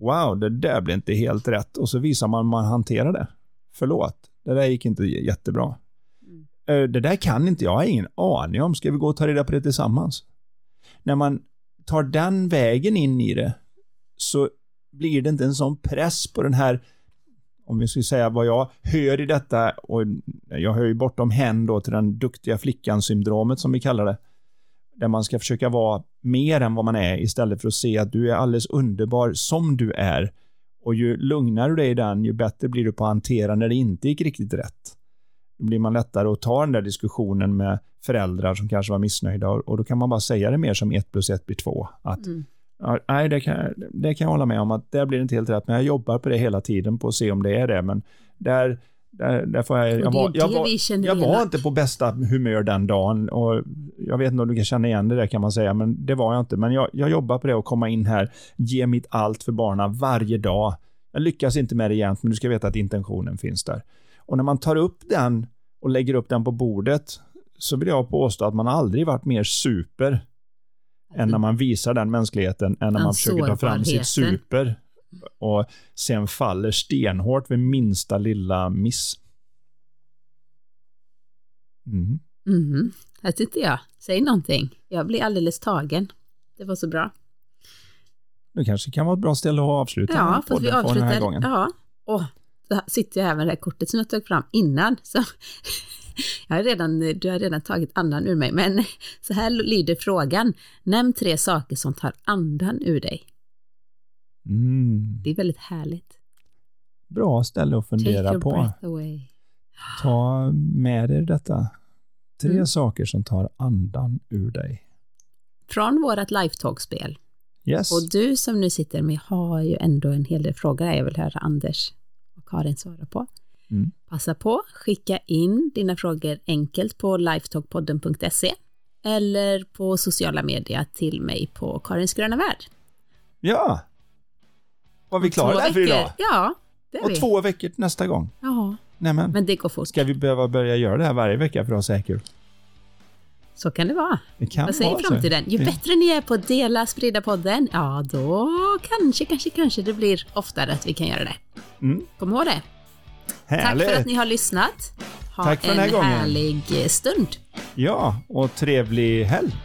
B: Wow, det där blir inte helt rätt och så visar man hur man hanterar det. Förlåt, det där gick inte jättebra. Mm. Det där kan inte jag, jag har ingen aning om. Ska vi gå och ta reda på det tillsammans? När man tar den vägen in i det så blir det inte en sån press på den här om vi ska säga vad jag hör i detta, och jag hör ju bortom hen då till den duktiga flickan-syndromet som vi kallar det, där man ska försöka vara mer än vad man är istället för att se att du är alldeles underbar som du är. Och ju lugnare du är i den, ju bättre blir du på att hantera när det inte gick riktigt rätt. Då blir man lättare att ta den där diskussionen med föräldrar som kanske var missnöjda och då kan man bara säga det mer som ett plus ett blir två. Att, mm ja, nej, det kan, det kan jag hålla med om att där blir det inte helt rätt, men jag jobbar på det hela tiden på att se om det är det, men där där, där får jag, jag, var, jag, var, jag var inte på bästa humör den dagen och jag vet inte om du kan känna igen det där kan man säga, men det var jag inte. Men jag, jag jobbar på det och komma in här, ge mitt allt för barnen varje dag. Jag lyckas inte med det jämt, men du ska veta att intentionen finns där. Och när man tar upp den och lägger upp den på bordet så vill jag påstå att man aldrig varit mer super än när man visar den mänskligheten, än när man försöker ta fram sitt super och sen faller stenhårt vid minsta lilla miss.
A: Mm. Mm. Här sitter jag. Säg någonting. Jag blir alldeles tagen. Det var så bra.
B: Det kanske kan vara ett bra ställe att avsluta ja, podden vi avslutar, den här gången.
A: Ja, och då sitter jag här med det här kortet som jag tog fram innan. Så jag har redan, du har redan tagit andan ur mig, men så här lyder frågan. Nämn tre saker som tar andan ur dig. Mm. Det är väldigt härligt.
B: Bra ställe att fundera på. Ta med dig detta. Tre mm. saker som tar andan ur dig.
A: Från vårt Lifetalk-spel.
B: Yes.
A: Och du som nu sitter med har ju ändå en hel del frågor jag vill höra Anders och Karin svara på. Mm. Passa på, skicka in dina frågor enkelt på lifetalkpodden.se eller på sociala medier till mig på Karins gröna värld.
B: Ja, var vi klara där för idag?
A: Ja,
B: det är Och vi. två veckor nästa gång.
A: Ja.
B: Nämen.
A: Men det går fort.
B: Ska vi behöva börja göra det här varje vecka för att ha säkert?
A: Så kan det vara.
B: Det kan
A: Vad säger framtiden? Ju bättre ni är på att dela, sprida podden, ja då kanske, kanske, kanske det blir oftare att vi kan göra det. Mm. Kom ihåg det. Härligt. Tack för att ni har lyssnat. Ha Tack för en den här gången. härlig stund.
B: Ja, och trevlig helg.